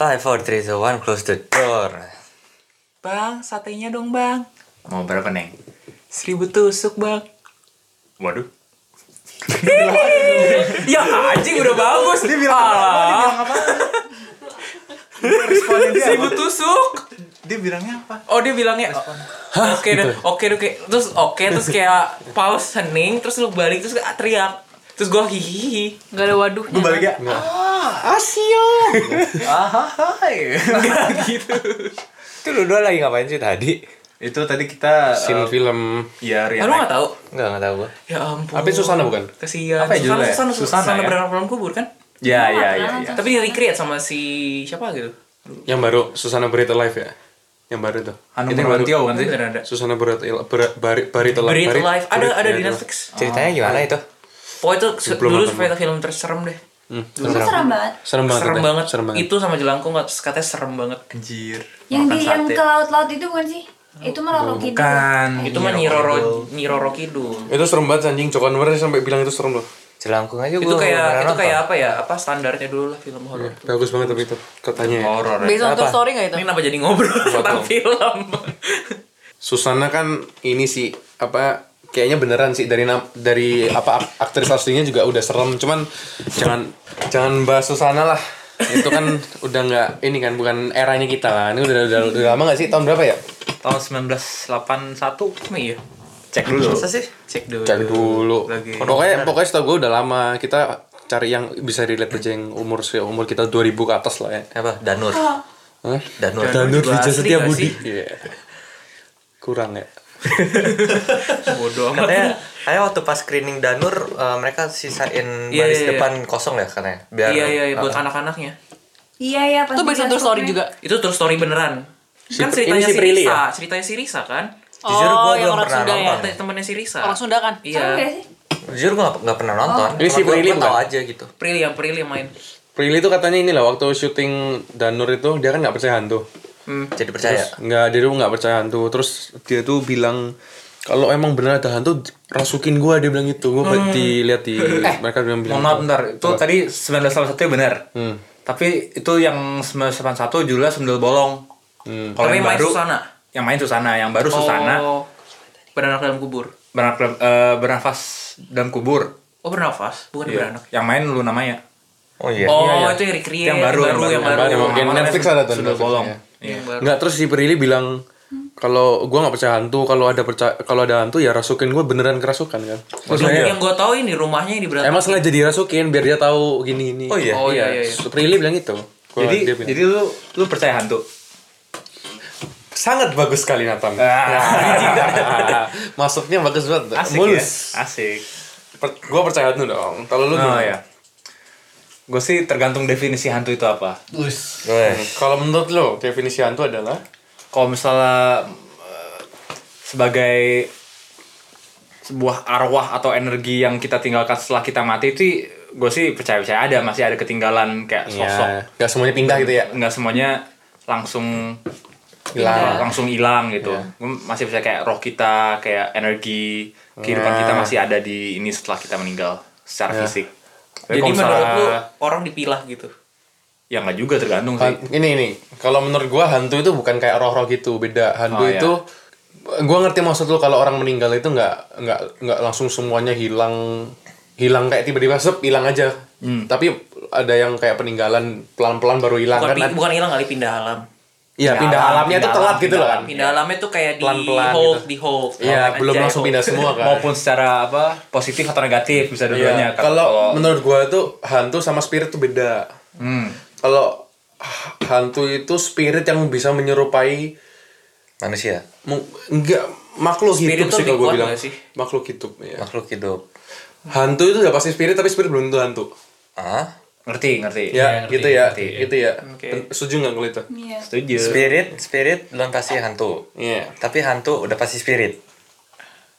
Five, four, three, two, one, close the door. Bang, satenya dong bang. Mau berapa neng? Seribu tusuk bang. Waduh. ya anjing udah bagus. Dia bilang apa? Responnya dia Seribu tusuk. Dia bilangnya apa? Oh dia bilangnya Oke deh, oke oke Terus oke terus kayak pause hening Terus lu balik terus teriak Terus gue hihihi Gak ada waduhnya. Gue baliknya. Ah, Asio. ah, hai. Enggak gitu Itu lu dua lagi ngapain sih tadi? Itu tadi kita Scene eh, film ya Ah, Rian. Lu gak tau? Enggak, enggak tahu gua. Ya ampun Apa itu Susana bukan? Kesian Apa ya Susana, judulnya? Susana, Susana Susana, ya? beranak dalam kubur kan? Ya, ya, ya, ya. Tapi di recreate sama si siapa gitu? yang baru Susana Barita Live ya yang baru tuh Hanung Itu yang baru. Bramantio bukan sih? Susana Barita Bar- Bari- Barita Live Buried Bari- Alive Ada ada ya, di. Netflix Ceritanya gimana itu? Pokoknya itu se- Belum dulu nonton film, film terserem deh Hmm, Itu serem banget. serem banget Serem banget serem banget Itu sama jelangkung katanya serem banget Anjir. Yang Makan di yang ke laut-laut itu bukan sih? Itu mah Roro Kidul. Bukan. Itu mah Nyiroro Nyiroro Kidul itu serem banget anjing Joko Anwar sampai bilang itu serem loh Jelangkung aja itu gua kayak itu kayak apa ya apa standarnya dulu lah film horor bagus banget tapi itu katanya ya. Horor. ya. Based on true Apa? story gak itu? ini kenapa jadi ngobrol tentang film Susana kan ini sih apa kayaknya beneran sih dari dari apa ak- aktris aslinya juga udah serem cuman jangan jangan bahas Susana lah itu kan udah nggak ini kan bukan eranya kita lah ini udah udah, udah lama nggak sih tahun berapa ya Tahun 1981. Emang iya Cek dulu. Masa sih? cek dulu cari dulu Lagi. pokoknya pokoknya setahu gue udah lama kita cari yang bisa relate aja yang umur sih umur kita 2000 ke atas lah ya Apa? Danur. Hah? Danur. Danur juga Wijaya asli Setia nggak Budi sih? Iya. kurang ya bodoh amat Katanya, kayak waktu pas screening Danur eh, mereka sisain Iya, baris iya, iya. depan kosong ya katanya. Biar iya iya iya, buat Ah, anak-anaknya Iya iya pas Itu on true story juga. itu true story beneran kan Si- ceritanya ini si si Prilly Risa ya? ceritanya si Risa kan Jujur oh, gua yang belum orang pernah Sunda ya. nonton. temennya si Risa Orang Sunda kan? iya? Jujur gue gak, nggak pernah nonton. Ini si gua- Prilly gua tahu aja gitu. Prilly yang Prilly main Prilly itu katanya ini lah waktu syuting Danur itu dia kan nggak percaya hantu hmm. Jadi percaya. nggak dia tuh nggak percaya hantu terus dia tuh bilang kalau emang benar ada hantu rasukin gua dia bilang gitu gua Hmm. dilihat di mereka bilang bilang maaf bentar. Itu tadi 1981 ya benar. Hmm. Tapi itu yang 1981 judulnya Sundel Bolong. Hmm. Kalau yang main baru Susana yang main Susana, yang baru Susana oh beranak dalam kubur beranak eh, bernafas dalam kubur. oh bernafas bukan Iya. beranak Yang main lu namanya. Oh iya. oh Iya, iya. itu yang recreate Yang baru, yang baru, yang yang baru, baru. Yang Namanya Netflix ada tuh, Sundel Netflix, Bolong. ya. Baru. nggak terus si Prilly bilang kalau gua nggak percaya hantu kalau ada percaya kalau ada hantu ya rasukin gua beneran kerasukan kan terus yang, saya yang gue tahu ini rumahnya yang di berantak emang sengaja dirasukin biar dia tahu gini gini Oh iya? oh iya iya, iya. Prilly bilang itu Gua- Jadi bilang. jadi lu lu percaya hantu? sangat bagus sekali Nathan masuknya bagus banget Asik mulus ya. Asik. Per- gua percaya hantu dong kalau lu Oh gimana? ya. Gue sih tergantung definisi hantu itu apa. Kalau menurut lo definisi hantu adalah? Kalau misalnya eh, sebagai sebuah arwah atau energi yang kita tinggalkan setelah kita mati itu gue sih percaya percaya ada masih ada ketinggalan kayak sosok. Ya nggak semuanya pindah gitu ya. nggak semuanya langsung Hilang. langsung hilang gitu. Gua masih percaya kayak roh kita kayak energi kehidupan kita masih ada di ini setelah kita meninggal secara fisik Tapi jadi menurut lu orang dipilah gitu? Ya nggak juga tergantung sih. Ini ini. Kalau menurut gua hantu itu bukan kayak roh-roh gitu beda. Hantu Oh, iya. itu gua ngerti maksud lo kalau orang meninggal itu nggak nggak nggak langsung semuanya hilang hilang kayak tiba-tiba sep hilang aja. Tapi ada yang kayak peninggalan pelan-pelan baru hilang bukan kan bukan hilang kali pindah alam iya pindah alam, alamnya itu pindah telat alam, gitu loh kan pindah alamnya tuh kayak di Pelan-pelan hold gitu. di hold iya belum anjay, langsung pindah semua kan maupun secara apa positif atau negatif bisa dua-duanya Iya, kalau menurut gua tuh hantu sama spirit tuh beda. hmm. Kalau hantu itu spirit yang bisa menyerupai Manusia. enggak makhluk Spirit hidup tuh sih kalau kuat bilang. sih? Makhluk hidup ya. Makhluk hidup. Hantu itu udah pasti spirit tapi spirit belum tentu hantu. Ah? Ngerti ngerti Ya, ngerti, gitu ya. ngerti. Gitu ya. Oke. Setuju nggak kalau itu? Iya. setuju Spirit, spirit belum pasti hantu. Iya. Tapi hantu udah pasti spirit.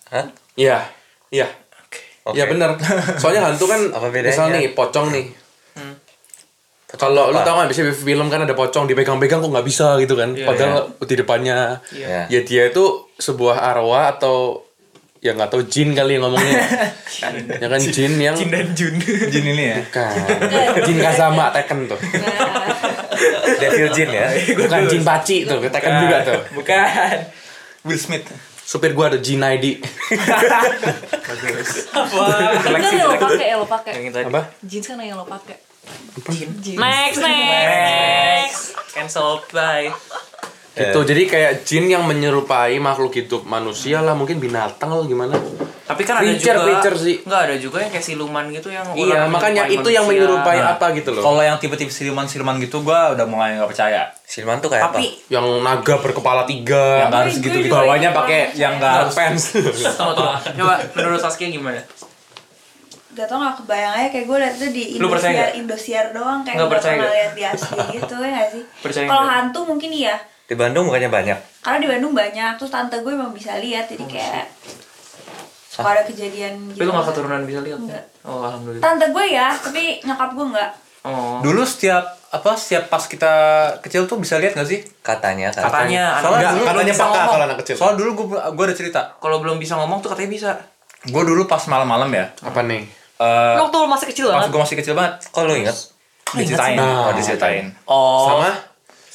Hah? Iya. Iya. Oke. Iya benar. Soalnya hantu kan Apa bedanya? misal nih pocong nih. Hmm. Kalau lu tau kan bisa film kan ada pocong dipegang-pegang kok nggak bisa gitu kan. Iya, Padahal di depannya Iya. ya dia itu sebuah arwah atau ya nggak tahu jin kali yang ngomongnya. ya kan jin yang Jin dan Jun jin ini ya Bukan. jin Kazama Tekken tuh. Devil Jin ya. Bukan Jin Paci tuh, Tekken juga tuh. Bukan. Will Smith. Supir gua ada Jin ID. Kan yang lo pakai, yang lo pakai. Yang. Apa? Jeans kan yang lo pakai. Next, next. Cancel by. Gitu, jadi kayak jin yang menyerupai makhluk hidup manusia lah, mungkin binatang atau gimana. Tapi kan ada Creature, juga creature sih. Enggak ada juga yang kayak siluman gitu yang Iya, orang makanya itu yang manusia. menyerupai Nah, apa gitu loh. Kalau yang tipe-tipe siluman-siluman gitu gua udah mulai nggak percaya. Silman tuh kayak Tapi Yang naga berkepala tiga, Yang harus gitu juga bawahnya pakai yang nggak harus fans. tunggu, tunggu. Coba menurut Saskia gimana? Gak tau gak kebayang aja kayak gue liat itu di Indosiar, nggak? Indosiar doang kayak Nggak gak percaya pernah nggak? liat di asli gitu ya gak sih? Kalau nggak? hantu mungkin iya di Bandung bukannya banyak. Karena di Bandung banyak, terus tante gue emang bisa lihat jadi kayak Kalau ada kejadian Tapi lu gak keturunan bisa lihat? Enggak. Oh, alhamdulillah. Tante gue ya, tapi nyokap gue enggak Oh. Dulu setiap apa setiap pas kita kecil tuh bisa lihat nggak sih? Katanya kan. Katanya anak Soalnya dulu dulu katanya bisa peka ngomong. kalau anak kecil. Soalnya dulu gua gua ada cerita. kalau belum bisa ngomong tuh katanya bisa. Gua dulu pas malam-malam ya. Apa nih? eh Waktu lu masih kecil pas banget. gua masih kecil banget Kok lu ingat? diceritain. Nah. Oh, diceritain. Oh. Sama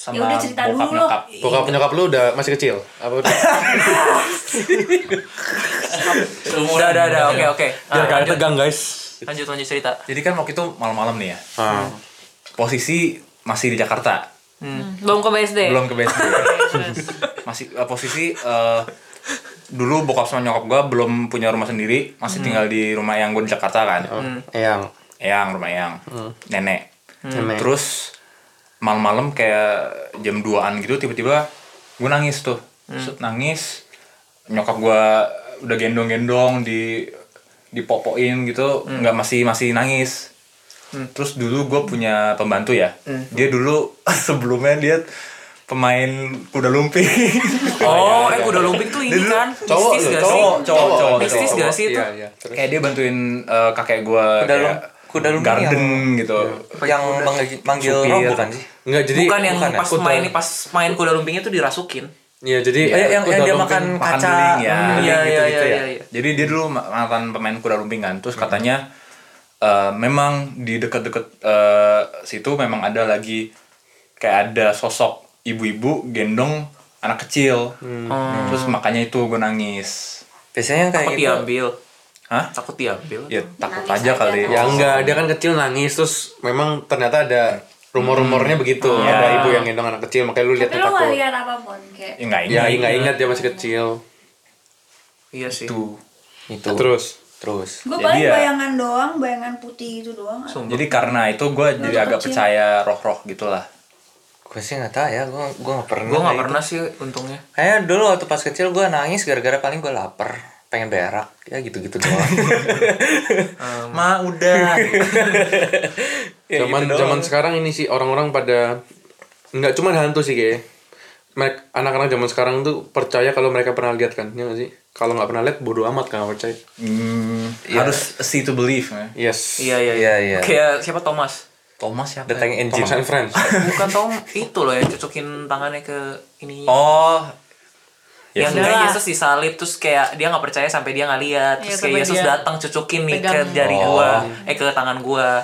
Sama Ya udah, cerita bokap dulu. nyokap. bokap nyokap lu udah masih kecil? Apa udah? Udah, udah, udah. Oke, oke. Biar Nah, kalian lanjut, tegang guys. lanjut, lanjut cerita. Jadi kan waktu itu malam-malam nih ya. Ah. Posisi masih di Jakarta. Belum ke BSD. Belum ke BSD. masih eh, posisi eh, dulu bokap sama nyokap gua belum punya rumah sendiri, masih tinggal di rumah yang gue di Jakarta kan. Eyang. Eyang, rumah Eyang. Nenek. Nenek. Terus malam-malam kayak jam 2-an gitu tiba-tiba gue nangis tuh. Terus nangis. Nyokap gua udah gendong-gendong di dipopoin gitu, nggak masih masih nangis. Terus dulu gue punya pembantu ya. Dia dulu sebelumnya dia pemain kuda lumping. Oh, eh kuda lumping tuh ini kan? Cowok gak cowok, sih? cowok, cowok, cowok, Mistis cowok. gak sih itu? Iya, iya. Kayak dia bantuin eh, kakek gue Kuda lum- kuda lumping garden yang- gitu. Yang manggil, manggil Supir. roh bukan sih? Enggak jadi Bukan yang bukan ya? pas Kuda. main ini pas main kuda lumpingnya tuh dirasukin. Iya, jadi Eh, yang, yang kuda dia makan makan kaca. beling ya. Hmm, Beling iya, iya, gitu-gitu iya, ya. iya. Jadi dia dulu ma- mantan pemain kuda lumping kan. Terus katanya eh, memang di dekat-dekat eh, situ memang ada lagi kayak ada sosok ibu-ibu gendong anak kecil. Terus makanya itu gue nangis. Biasanya yang kayak Takut gitu. diambil. Hah? Takut diambil. Ya takut Nangis aja aja. kali. Ya enggak, dia kan kecil nangis terus memang ternyata ada rumor-rumornya begitu. Iya. Ada ibu yang gendong anak kecil, makanya lu lihat Tapi tuh lo gak takut. lihat apa pun kayak Ya enggak Ya, ingat. enggak ingat dia masih kecil. Iya sih. Itu. Itu. Terus Terus. Gue paling ya- bayangan doang, bayangan putih itu doang Sumpah. Jadi karena itu gue jadi agak kecil. percaya roh-roh gitulah. Gue sih nggak tahu ya, gue gue nggak pernah. Gue gak pernah sih untungnya. Kayaknya dulu waktu pas kecil gue nangis gara-gara paling gue lapar, pengen berak, ya gitu-gitu doang. Ma udah. Ya, zaman gitu zaman sekarang ini sih orang-orang pada nggak cuma hantu sih kayak mereka anak-anak zaman sekarang tuh percaya kalau mereka pernah lihat kan ya sih kalau nggak pernah lihat bodoh amat kan nggak percaya Hmm, Iya. harus see to believe ya. yes Iya, iya, Iya, iya. Kayak siapa Thomas? Thomas siapa? The Tank ya? Engine. Thomas and Friends Bukan Tom, itu loh yang cocokin tangannya ke ini. Oh, yang Udah kayak lah. Yesus disalib terus kayak dia nggak percaya sampai dia nggak lihat. Terus Iya, kayak Yesus datang cocokin nih ke jari Oh. gua eh ke tangan gua.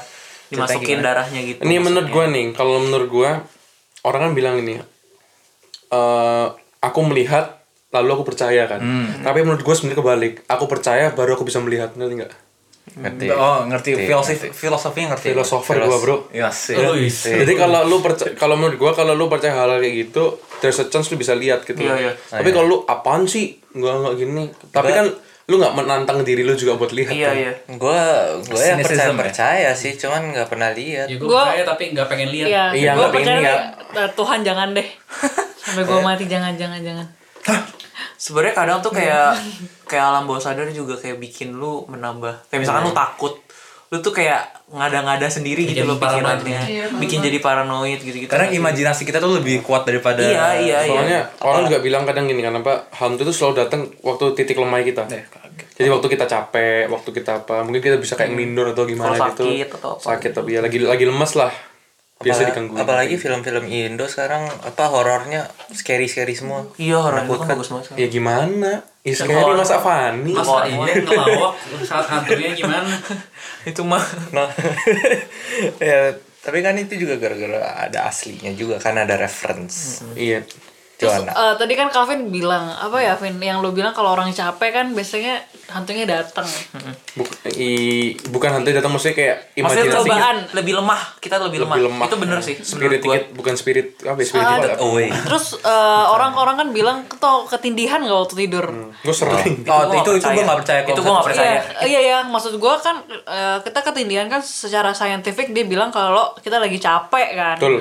Dimasukin darahnya gitu ini menurut gue nih kalau menurut gue orang kan bilang ini eh aku melihat lalu aku percaya kan. Tapi menurut gue sebenarnya kebalik. Aku percaya baru aku bisa melihat ngerti nggak Ngerti. oh ngerti Ngerti, filosofi ngerti. filosofinya ngerti. filosofer Filos- gue bro Iya sih. Jadi kalau lu percaya, kalau menurut gua kalau lu percaya hal, -hal kayak gitu, there's a chance lu bisa lihat gitu. Iya, iya. Tapi kalau lu apaan sih? Enggak enggak gini. Tapi Gua- kan lu nggak menantang diri lu juga buat lihat. iya kan? iya Gue gue yang percaya ya? percaya sih, cuman nggak pernah lihat. Ya gue Gua- percaya tapi nggak pengen lihat. Iya, Iya, gue nggak pengen percaya lihat. tapi, eh, Tuhan jangan deh. Sampai gue mati jangan jangan jangan. Sebenarnya kadang tuh kayak kayak alam bawah sadar juga kayak bikin lu menambah kayak misalkan lu takut lu tuh kayak ngada-ngada sendiri gitu loh pikirannya paranoid. bikin jadi paranoid gitu-gitu Karena imajinasi kita tuh lebih kuat daripada iya iya iya Soalnya orang juga bilang kadang gini kan apa hantu itu selalu datang waktu titik lemah kita. Jadi waktu kita capek, waktu kita apa, mungkin kita bisa kayak ngindur atau gimana gitu. sakit atau apa. Sakit tapi ya lagi lagi lemas lah. Biasa diganggu. Apalagi film-film Indo sekarang apa horornya scary scary semua. iya itu kan bagus banget Ya gimana? Ya scary horor. masa funny. Masa iya ngelawak saat hantunya gimana? itu mah Nah, ya Tapi kan itu juga gara-gara ada aslinya juga kan ada reference. Iya. Terus eh, tadi kan Calvin bilang apa ya Vin yang lu bilang kalau orang capek kan biasanya hantunya datang. Buk- i- bukan hantu datang maksudnya kayak Maksudnya imajinasi lebih, Cobaan. lebih lemah, kita lebih, lemah. lebih lemah. Itu bener sih. Spirit gua. dikit, bukan spirit apa ya, spirit Ah, apa? away. Terus eh, orang-orang kan bilang tuh ketindihan gak waktu tidur. Gue sering. Oh, itu itu percaya. gue gak percaya Itu gua nggak percaya. Iya, iya ya, maksud gua kan eh, kita ketindihan kan secara saintifik dia bilang kalau kita lagi capek kan. Betul.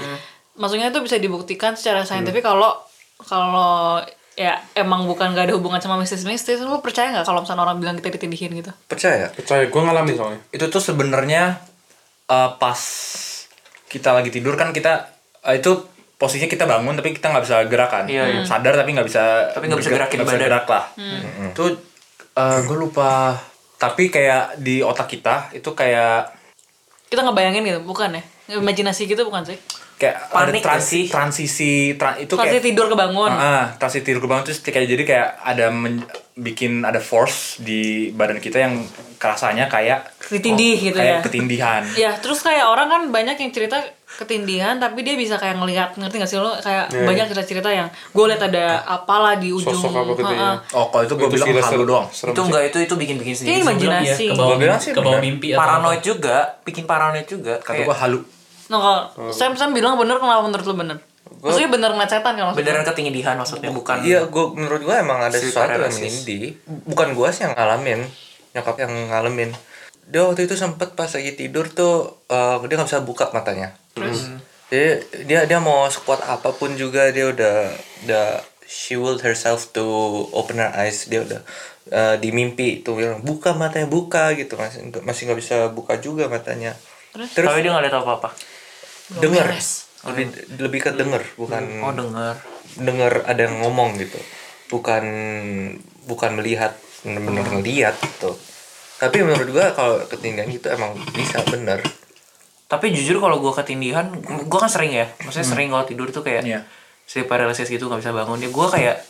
Maksudnya itu bisa dibuktikan secara saintifik kalau kalau ya emang bukan gak ada hubungan sama mistis-mistis, lu percaya nggak kalau misalnya orang bilang kita ditindihin gitu? Percaya? Percaya, gue ngalamin soalnya. itu tuh sebenarnya eh, pas kita lagi tidur kan kita eh, itu posisinya kita bangun tapi kita nggak bisa gerakan Iya, iya. sadar tapi nggak bisa Tapi nggak bisa bergerak- gerakin nggak bisa badan. gerak lah itu gue lupa tapi kayak di otak kita itu kayak Kita ngebayangin gitu, bukan ya? Imajinasi gitu bukan sih? Kayak Panik sih? transisi tra- itu Pasti kayak tidur kebangun. Ah, transisi tidur kebangun terus kayak jadi kayak ada men- bikin ada force di badan kita yang kerasanya kayak Ditindih gitu kayak ya. ketindihan Ya, terus kayak orang kan banyak yang cerita ketindihan tapi dia bisa kayak ngelihat ngerti gak sih lo kayak banyak cerita-cerita yang gue liat ada apalah di ujung Sosok apa gitu ya. Oh kalau itu gue bilang halu doang Serem Itu enggak itu itu bikin-bikin Kayak sendiri. imajinasi. Iya, ke bawah, Gua bilang sih ke bawah mimpi atau Paranoid juga, bikin paranoid juga. kata gue halu Nah, kalau Sam Sam bilang bener kenapa menurut lo bener? Maksudnya bener ngeliat setan kan maksudnya? beneran ketindihan maksudnya bukan. Iya, gua menurut gua emang ada sesuatu yang menindih. Bukan gua sih yang ngalamin, nyokap yang ngalamin. Dia waktu itu sempet pas lagi tidur tuh eh, dia nggak bisa buka matanya. Terus dia dia dia mau sekuat apa pun juga dia udah udah she willed herself to open her eyes dia udah eh, di mimpi tuh bilang buka matanya buka gitu masih nggak- masih nggak bisa buka juga matanya terus, Tapi dia nggak lihat apa-apa. denger. lebih lebih ke denger bukan Oh dengar. dengar ada yang ngomong gitu. Bukan bukan melihat bener-bener ngeliat gitu. Tapi menurut gua kalau ketindihan gitu emang bisa bener. Tapi jujur kalau gua ketindihan, gua kan sering ya. Maksudnya sering kalau tidur tuh kayak Iya. sleep paralysis gitu nggak bisa bangun. Ya gua kayak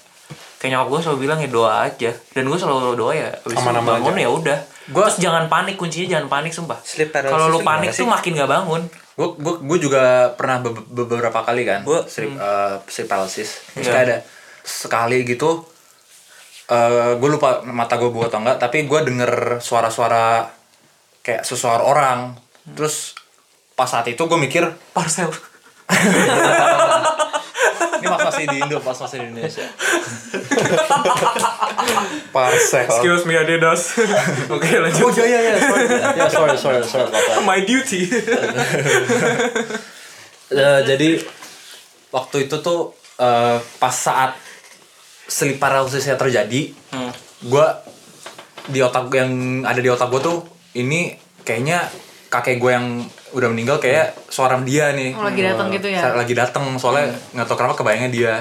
kayak nyokap gue selalu bilang ya doa aja. Dan gue selalu doa ya abis itu Aman-aman bangun aja. ya udah. Gua- terus jangan panik kuncinya jangan panik sumpah. Kalau lu itu panik tuh makin gak bangun gue gue gue juga pernah be- be- beberapa kali kan Gua- sleep eh, sleep paralysis. Terus Iya. ada sekali gitu eh gue lupa mata gue buka atau enggak tapi gue denger suara-suara kayak sesuara orang. Terus pas saat itu gue mikir parcel ini pas masih di Indo pas masih di Indonesia Parsel. excuse me Adidas oke lanjut oh iya iya iya sorry ya sorry sorry sorry Bapak. my duty Eh, jadi waktu itu tuh eh, pas saat sleep paralysisnya terjadi, Hmm. gua di otak yang ada di otak gue tuh ini kayaknya kakek gue yang udah meninggal kayak suara dia nih. Oh, lagi datang gitu ya? Lagi datang soalnya nggak tahu kenapa kebayangnya dia.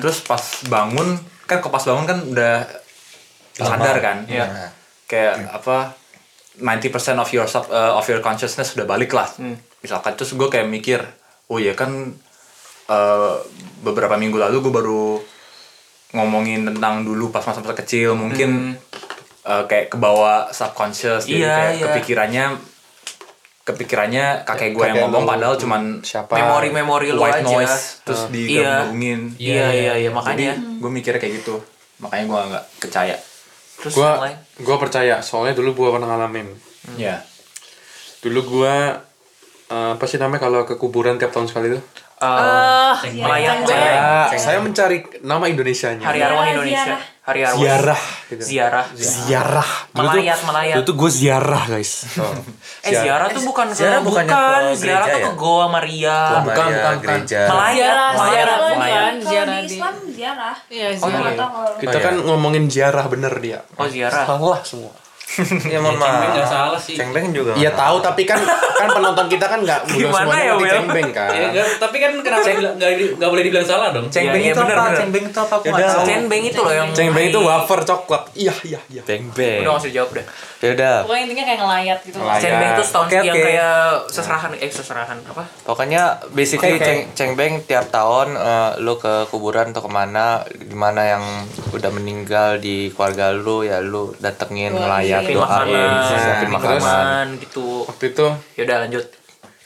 Terus? pas bangun kan kok pas bangun kan udah sadar kan. Iya. Kayak apa 90% of your sub- uh, of your consciousness sudah balik lah. Misalkan terus gue kayak mikir, oh ya kan uh, beberapa minggu lalu gue baru ngomongin tentang dulu pas masa-masa kecil mungkin uh, kayak kebawa subconscious jadi Iya, kayak iya. kepikirannya kepikirannya kakek gue yang ngomong lu. padahal cuman Siapa? memori-memori lu white aja noise terus Iya. digabungin iya iya iya makanya gue mikirnya kayak gitu makanya gue nggak percaya terus lain gua percaya soalnya dulu gua pernah ngalamin. ya Dulu gua eh, apa sih namanya kalau ke kuburan tiap tahun sekali itu? Eh, melayang Ceng. ceng. Ya, saya mencari nama Indonesianya. hari arwah Indonesia ziarah. hari arwah ziarah gitu. ziarah Ziarah. Melayat melayat tuh gue ziarah guys. eh ziarah tuh bukan ke ziarah bukan ke ziarah tuh ke? Goa Maria Maria, bukan, bukan. gereja melayat Ziarah, melayat ziarah melayat Kalau ziarah di. Islam ziarah. Iya, Oh, iya. Kita kan ngomongin ziarah bener dia. oh ziarah Salah semua. ya mohon Cengbeng nggak maaf salah sih. cengbeng juga Iya tahu tapi kan kan penonton kita kan nggak udah Gimana semuanya ya, ngerti Will? cengbeng kan. Ya, nggak- tapi kan kenapa dibilang- nggak di- nggak boleh dibilang salah dong? cengbeng Iya, iya, itu bener, apa bener. cengbeng itu apa aku Yaudah. cengbeng itu loh yang Cengbeng itu wafer coklat. Iya iya iya. beng beng udah nggak usah jawab deh ya udah Pokoknya intinya kayak ngelayat gitu. Ngelayat. cengbeng tuh setahun Oke, yang oke. kayak seserahan eh seserahan apa Pokoknya basically Oke, oke. ceng cengbeng tiap tahun eh, lu ke kuburan atau ke mana di mana yang udah meninggal di keluarga lu ya lu datengin ngelayat siapin doain makanan siapin siapin makanan makanan gitu Waktu itu yaudah lanjut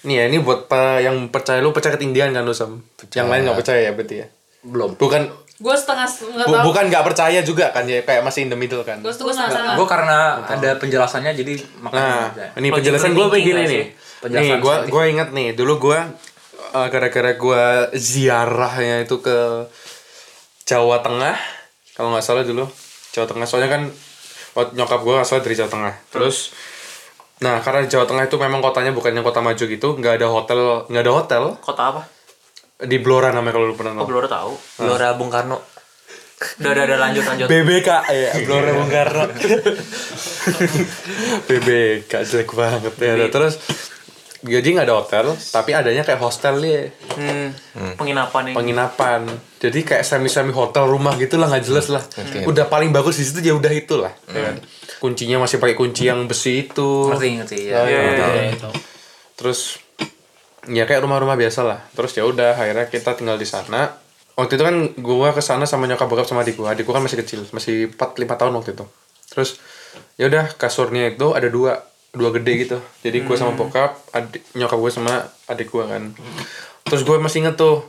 Nih ya, ini buat pa- yang percaya lu percaya ketindihan kan lu Sam. Yang lain nggak percaya ya berarti ya. Belum. Bukan Gue setengah nggak bu- tahu. bukan nggak percaya juga kan ya kayak masih in the middle kan. Gue setengah. Gue karena ada penjelasannya jadi Nah, makanya. ini penjelasan gue begini nih. Penjelasan Nih, gue gue ingat nih, dulu gue uh, gara-gara gue ziarahnya itu ke Jawa Tengah, kalau nggak salah dulu Jawa Tengah. Soalnya kan nyokap gue asal dari Jawa Tengah. Terus, nah karena Jawa Tengah itu memang kotanya bukan yang kota maju gitu, nggak ada hotel, nggak ada hotel Kota apa? di Blora namanya kalau lu pernah Oh, tahu. Blora tahu. Gelora Bung Karno Udah, udah, udah lanjut, lanjut. BBK ya, Blora Bung Karno. BBK jelek banget ya. Terus jadi nggak ada hotel, tapi adanya kayak hostel ya, Hmm, penginapan ini. penginapan. Jadi kayak semi-semi hotel rumah gitu lah nggak jelas lah. Udah paling bagus di situ ya udah itulah. ya kan. Kuncinya masih pakai kunci yang besi itu. Ngerti ngerti ya. Oh, iya, Iya, iya. iya, itu. Terus ya kayak rumah-rumah biasa lah. Terus ya udah akhirnya kita tinggal di sana. Waktu itu kan gua ke sana sama nyokap bokap sama adik gua. Adik gua kan masih kecil, masih 4 5 tahun waktu itu. Terus ya udah kasurnya itu ada dua dua gede gitu. Jadi gua sama bokap, adik nyokap gua sama adik gua kan. Terus gue masih inget tuh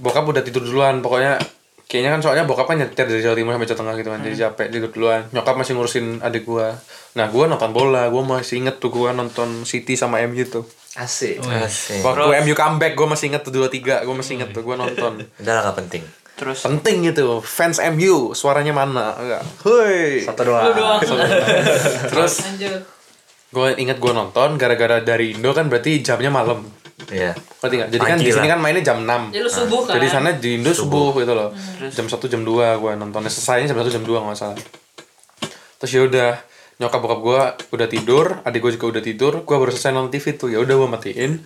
bokap udah tidur duluan pokoknya kayaknya kan soalnya bokap kan nyetir dari Jawa Timur sampai Jawa Tengah gitu kan jadi capek tidur duluan nyokap masih ngurusin adik gua nah gua nonton bola gua masih inget tuh gua nonton City sama MU tuh Asik. Asik. waktu MU comeback gua masih inget tuh dua tiga gua masih inget tuh gua nonton Udah lah gak penting. Terus penting gitu fans MU suaranya mana enggak hoi Satu doang. Lu doang. terus Lanjut. Gue inget gua nonton gara-gara dari Indo kan berarti jamnya malam Iya. Ngerti nggak? Jadi kan di sini kan mainnya jam 6 Jadi lu subuh kan? Jadi sana di Indo subuh, gitu loh. Jam 1 jam 2 gua nontonnya selesainya jam 1 jam 2 nggak salah. Terus ya udah nyokap bokap gua udah tidur, adik gua juga udah tidur, gua baru selesai nonton TV tuh. Ya udah gua matiin.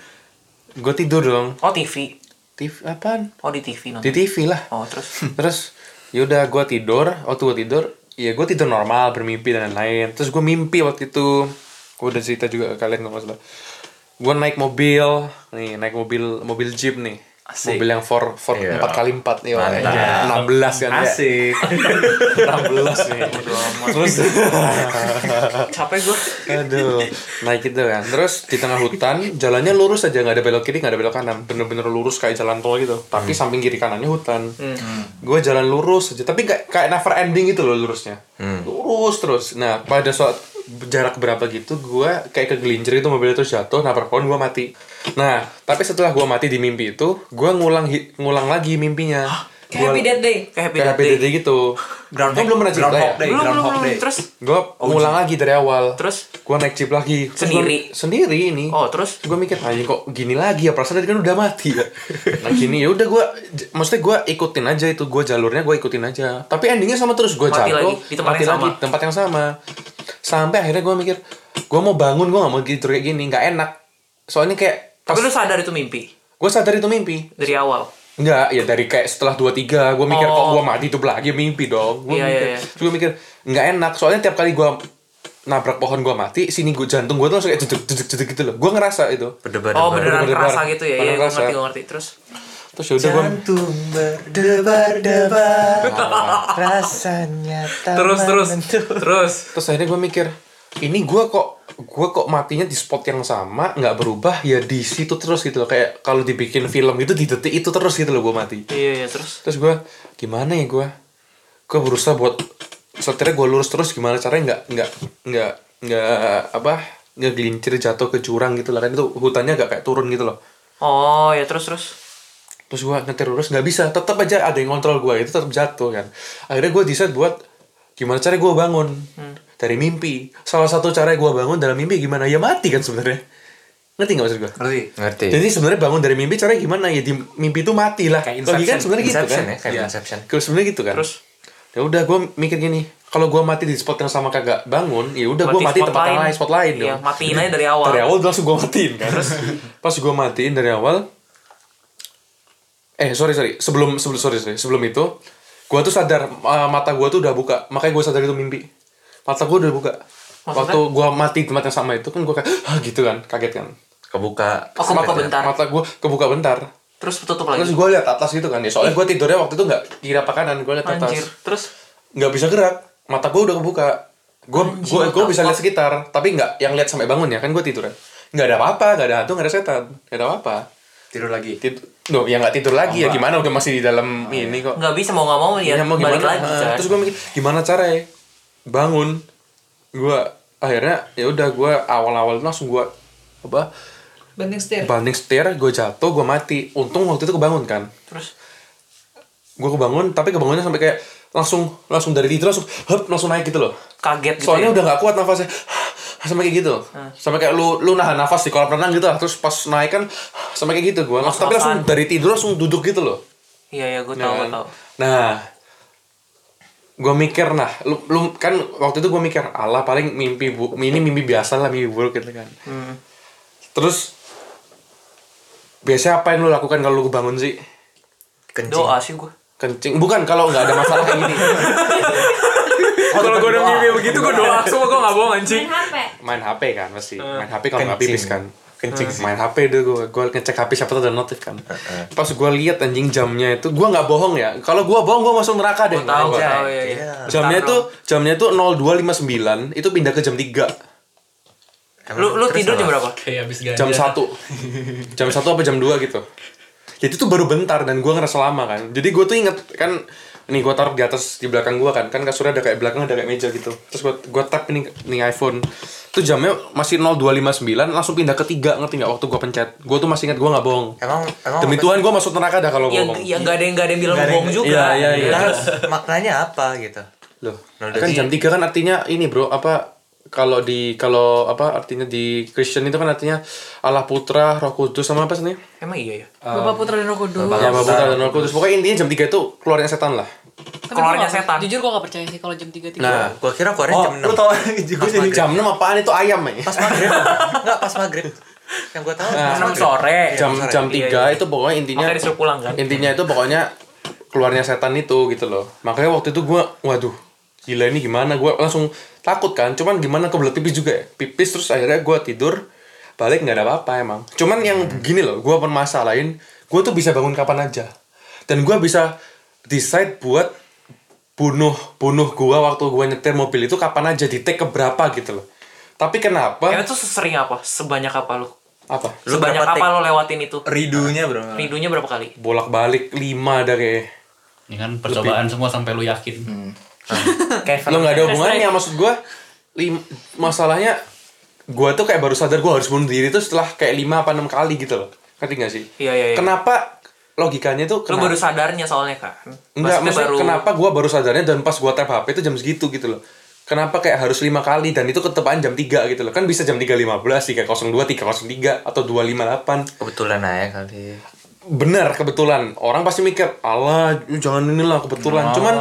Gua tidur dong. Oh, TV. TV apaan? Oh, di TV nonton. Di TV lah. Oh, terus Terus ya udah gua tidur, waktu gua tidur, ya gua tidur normal, bermimpi dan lain-lain. Terus gua mimpi waktu itu. Gua udah cerita juga ke kalian kalau nggak salah. Gua naik mobil, nih naik mobil mobil jeep nih. Asik. Mobil yang 4 4 Iya. 4 kali 4 nih, wah, Mantap. ya. 16 kan ya. Asik. 16 nih. Terus capek gua. aduh, naik gitu kan. Terus di tengah hutan, jalannya lurus aja, nggak ada belok kiri, nggak ada belok kanan. Bener-bener lurus kayak jalan tol gitu. Tapi samping kiri kanannya hutan. Gue jalan lurus aja, tapi kayak kayak never ending gitu loh lurusnya. Lurus terus. Nah, pada saat jarak berapa gitu, gue kayak kegelincir itu mobil itu jatuh, nabrak pohon, gue mati. Nah, tapi setelah gue mati di mimpi itu, gue ngulang ngulang lagi mimpinya. Kayak Happy Death Day. Kayak Happy Kayak Happy Day. Death Day gitu. Groundhog- Gue belum pernah cerita ya? Groundhog Day. Belum, belum. Day. Terus Gue ngulang lagi dari awal. terus Gue naik jeep lagi. Terus gua- Sendiri? sendiri ini. Oh, terus gue mikir aja kok gini lagi ya perasaan tadi kan udah mati ya nah gini ya udah gue maksudnya gue ikutin aja itu gue jalurnya gue ikutin aja tapi endingnya sama terus gue Mati jatuh lagi, di tempat mati yang lagi sama. tempat yang sama sampai akhirnya gue mikir gue mau bangun gue gak mau tidur kayak gini nggak enak soalnya kayak tapi lu sadar itu mimpi gue sadar itu mimpi dari awal. Enggak, ya dari kayak setelah 2-3 gue mikir kok Oh. gue mati hidup lagi mimpi dong gue Iya, mikir, iya, iya. Terus gue mikir nggak enak soalnya tiap kali gue nabrak pohon gue mati sini gue jantung gue tuh langsung kayak jeduk jeduk jeduk gitu loh gue ngerasa itu Berdebar Oh, beneran kerasa gitu ya. Iya, kerasa. ngerti, gua ngerti. Terus terus yaudah gue Jantung berdebar-debar Rasanya terus terus menentu. terus terus akhirnya gue mikir ini gue kok gue kok matinya di spot yang sama nggak berubah ya di situ terus gitu loh. Kayak kalau dibikin film itu di detik itu terus gitu loh gue mati. Iya iya terus? Terus gue gimana ya gue gue berusaha buat setirnya gue lurus terus gimana caranya nggak nggak nggak nggak apa nggak gelincir jatuh ke jurang gitu lah. Kan itu hutannya agak kayak turun gitu loh. Oh ya terus terus? Terus gue nyetir lurus nggak bisa. Tetap aja ada yang kontrol gue itu tetap jatuh kan. Akhirnya gue decide buat gimana cara gue bangun dari mimpi. Salah satu cara gue bangun dalam mimpi gimana? Ya mati kan sebenarnya. Ngerti nggak maksud gue Ngerti? Ngerti. jadi sebenarnya bangun dari mimpi caranya gimana? Ya di mimpi itu mati lah. Kayak logika kan Inception. sebenarnya gitu kan? ya, kayak Iya. Inception. kalau sebenarnya gitu kan? Terus? Ya udah gue mikir gini. Kalau gue mati di spot yang sama kagak bangun ya udah gue mati tempat lain. lain spot lain Iya, dong. matiin aja dari awal. dari awal langsung gue matiin kan? Pas gue matiin dari awal eh sorry sorry. Sebelum sebelum sorry sorry. Sebelum itu gue tuh sadar uh, mata gue tuh udah buka. Makanya gue sadar itu mimpi mata gue udah buka. Waktu gue mati di tempat yang sama itu kan gue kayak ah gitu kan kaget kan. Kebuka. Oh, kebuka ya. bentar. mata gue kebuka bentar. Terus tutup lagi? Terus gue lihat atas gitu kan ya. Soalnya gue tidurnya waktu itu nggak kiri apa kanan gue lihat atas. Anjir. Terus? Nggak bisa gerak. Mata gue udah kebuka. Gue gue gue bisa lihat sekitar tapi nggak yang lihat sampai bangun ya kan gue tidur kan nggak ada apa-apa nggak ada hantu nggak ada setan nggak ada apa-apa. Tidur lagi. tidur no, ya nggak tidur lagi ya. Gimana udah masih di dalam ini kok? Nggak bisa mau nggak mau ya, Ya, mau balik gimana? lagi Ah, kan Terus gue mikir gimana caranya bangun. Gue akhirnya ya udah gue awal-awal langsung gue apa Banting setir. banting setir, gue jatuh, gue mati. Untung waktu itu kebangun kan. terus Gue kebangun, tapi kebangunnya sampai kayak langsung langsung dari tidur langsung hup langsung naik gitu loh. kaget gitu Soalnya ya. udah gak kuat nafasnya sampai kayak gitu. Sampai kayak lu lu nahan nafas di kolam renang gitu lah. Terus pas naik kan sampai kayak gitu gue. Langsung, tapi langsung dari tidur langsung duduk gitu loh. iya iya gue Nah, tahu kan? gue tahu Nah, gue mikir nah, lu, lu kan waktu itu gue mikir, Allah paling mimpi bu, ini mimpi biasa lah mimpi buruk gitu kan. Hmm. Terus biasanya apa yang lu lakukan kalau lu bangun sih? Kencing. doa sih gue Kencing. Bukan kalau nggak ada masalah kayak gini. kalau gue udah mimpi begitu gue doa semua gue nggak bohong anjing Main HP. Main HP kan pasti. Main HP kalau nggak pipis kan. Kencing sih. Main HP deh gue, gue ngecek HP siapa tuh ada notif kan. Pas gue lihat anjing jamnya itu, gue nggak bohong ya. Kalau gue bohong gue masuk neraka deh. gue tahu gue Nggak. tahu ya, ya. Iya. Jamnya tuh jamnya tuh 0259 itu pindah ke jam 3 lu lu tidur jam berapa Kayak abis ganja. jam 1 jam 1 apa jam 2 gitu jadi itu baru bentar dan gue ngerasa lama kan jadi gue tuh inget kan nih gue taruh di atas di belakang gue kan. Kan kasurnya ada kayak belakang ada kayak meja gitu. Terus gue gue tap ini nih iPhone. Tuh jamnya masih 0259 langsung pindah ke 3 ngerti nggak? Waktu gue pencet. Gue tuh masih inget gue nggak bohong. Emang emang demi Tuhan gue masuk neraka dah kalau ya bohong. ya nggak ada yang nggak ada yang bilang bohong juga. Iya, iya, iya. Nah, maknanya apa gitu? loh kan jam 3 kan artinya ini bro apa kalau di kalau apa artinya di Kristen itu kan artinya Allah Putra Roh Kudus sama apa sih nih? emang iya ya Bapak Putra dan Roh Kudus. Ya Bapak Putra dan Roh Kudus. Pokoknya intinya jam 3 itu keluarnya setan lah. Tapi Keluarnya gua setan. Jujur gue gak percaya sih kalau jam 3 tiga. Nah, Gua kira keluarnya jam 6. tau juga jadi jam 6 apaan itu ayam ya? Pas maghrib. Enggak, pas maghrib. Yang gua tahu Nah, enam maghrib. sore Jam Iya, jam iya. 3 itu pokoknya intinya makanya disuruh pulang kan intinya itu pokoknya keluarnya setan itu gitu loh. Makanya waktu itu gua waduh, gila ini gimana? Gua langsung takut kan. Cuman gimana kebelet pipis juga ya. Pipis terus akhirnya gua tidur balik nggak ada apa-apa emang. Cuman yang gini loh, gua permasalahin, gua tuh bisa bangun kapan aja. Dan gua bisa decide buat bunuh bunuh gua waktu gua nyetir mobil itu kapan aja di take keberapa gitu loh. Tapi kenapa? Kayaknya tuh sesering apa sebanyak apa lu Apa? Lu sebanyak berapa apa lo lewatin itu ridunya bro ridunya berapa kali Bolak-balik 5 ada kayak. Ini kan percobaan semua sampai lu yakin. Kayak lo nggak ada hubungannya maksud gue lim masalahnya gue tuh kayak baru sadar gue harus bunuh diri tuh setelah kayak lima apa enam kali gitu loh. Ngerti gak sih? Iya, iya, iya. kenapa logikanya tuh lu kenapa baru sadarnya soalnya kan enggak Maksudnya maksudnya kenapa gue baru sadarnya dan pas gue tap hp itu jam segitu gitu loh. Kenapa kayak harus lima kali dan itu ketepaan jam 3 gitu loh? Kan bisa jam 3.15 302 303 atau 258 kebetulan aja kali. benar kebetulan. Orang pasti mikir Allah jangan inilah kebetulan. Cuman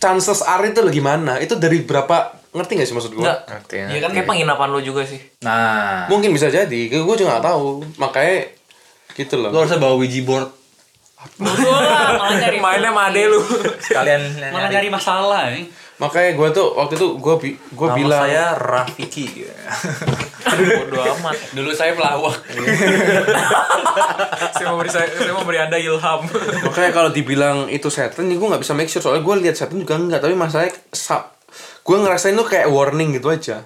chances are itu lagi mana itu dari berapa ngerti gak sih maksud gue. Ngerti ya. Iya kan kayak penginapan lu juga sih nah Mungkin bisa jadi, gue juga gak tahu. Makanya gitu loh. lo harusnya bawa Ouija board malah nyari. mainnya sama ade lu sekalian Malah nyari masalah nih. Makanya gue tuh waktu itu gue bi gue bilang saya Rafiki. bodo amat Dulu saya pelawak. saya mau beri saya, saya mau beri anda ilham makanya kalau dibilang itu setan, ya gue nggak bisa make sure soalnya gue lihat setan juga enggak. Tapi masalahnya sa- gue ngerasain tuh kayak warning gitu aja.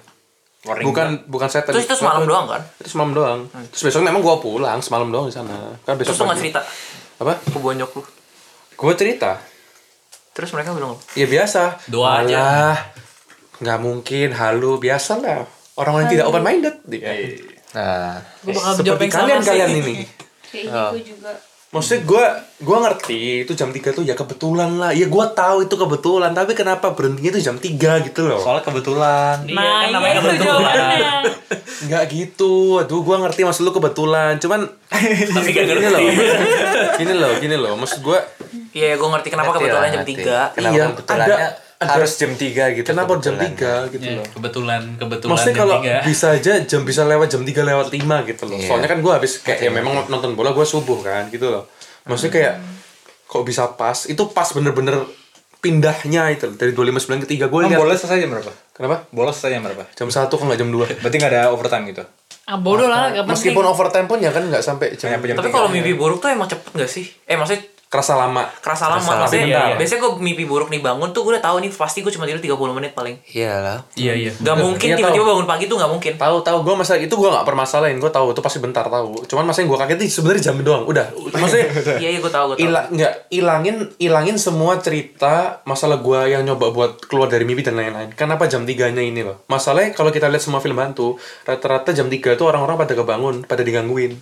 Warning bukan bukan setan. terus itu semalam doang kan Itu semalam doang. Terus besok memang gue pulang semalam doang di sana. Kan besok terus lu nggak cerita Apa? ke bonyok lu Gue cerita. Terus mereka bilang apa? Ya biasa. Doa aja. Alah, nggak mungkin halu biasa lah. Orang yang tidak open minded. Nah, Gue bakal jawab Seperti sama kalian ini. Kayak Oh. gitu juga. Maksudnya gue gue ngerti itu jam 3 tuh ya kebetulan lah. Ya gue tahu itu kebetulan, tapi kenapa berhentinya tuh jam 3 gitu loh. soalnya kebetulan Iya, Nah, kan namanya iya itu kebetulan. Enggak gitu. Aduh, gue ngerti maksud lu kebetulan. Cuman Tapi gak gini ngerti. loh. Gini loh, gini loh. Maksud gue iya gue ngerti kenapa ngerti kebetulan lah, jam ngerti. 3 Kenapa Iya, kebetulannya ada- ada- harus jam 3 gitu. kenapa jam kebetulannya. 3 gitu Ya, loh. kebetulan kebetulan Maksudnya jam kalau tiga. bisa aja jam bisa lewat jam 3 lewat 5 gitu loh. Iya. Soalnya kan gue habis kayak ya memang nonton bola gue subuh kan gitu loh. Maksudnya kayak kok bisa pas? Itu pas bener-bener pindahnya itu dari 259 ke 3 gue Emang lihat. bola selesai jam berapa? Kenapa? Bola selesai jam berapa? Jam 1 kok nggak jam 2? Berarti nggak ada overtime gitu? Ah bodoh lah, gak penting. Meskipun overtime pun ya kan nggak sampai jam jam tapi kalau mimpi buruk tuh emang cepet gak sih eh maksudnya kerasa lama. kerasa lama Kerasa maksudnya. Iya, iya. biasanya gue mimpi buruk nih bangun tuh gue udah tahu nih pasti gue cuma tidur 30 menit paling Iyalah. Iya iya. Gak mungkin Iya, tiba-tiba bangun pagi tuh gak mungkin Tahu tahu gue masalah itu gue nggak permasalahin gue tahu itu pasti bentar tahu. Cuman masalah yang gue kaget itu sebenarnya jam doang. Udah maksudnya iya iya gue tahu gue tahu Ila, nggak ilangin ilangin semua cerita masalah gua yang nyoba buat keluar dari mimpi dan lain-lain. Kenapa jam 3-nya ini loh? Masalahnya kalau kita lihat semua film hantu, rata-rata jam 3 itu orang-orang pada kebangun, pada digangguin.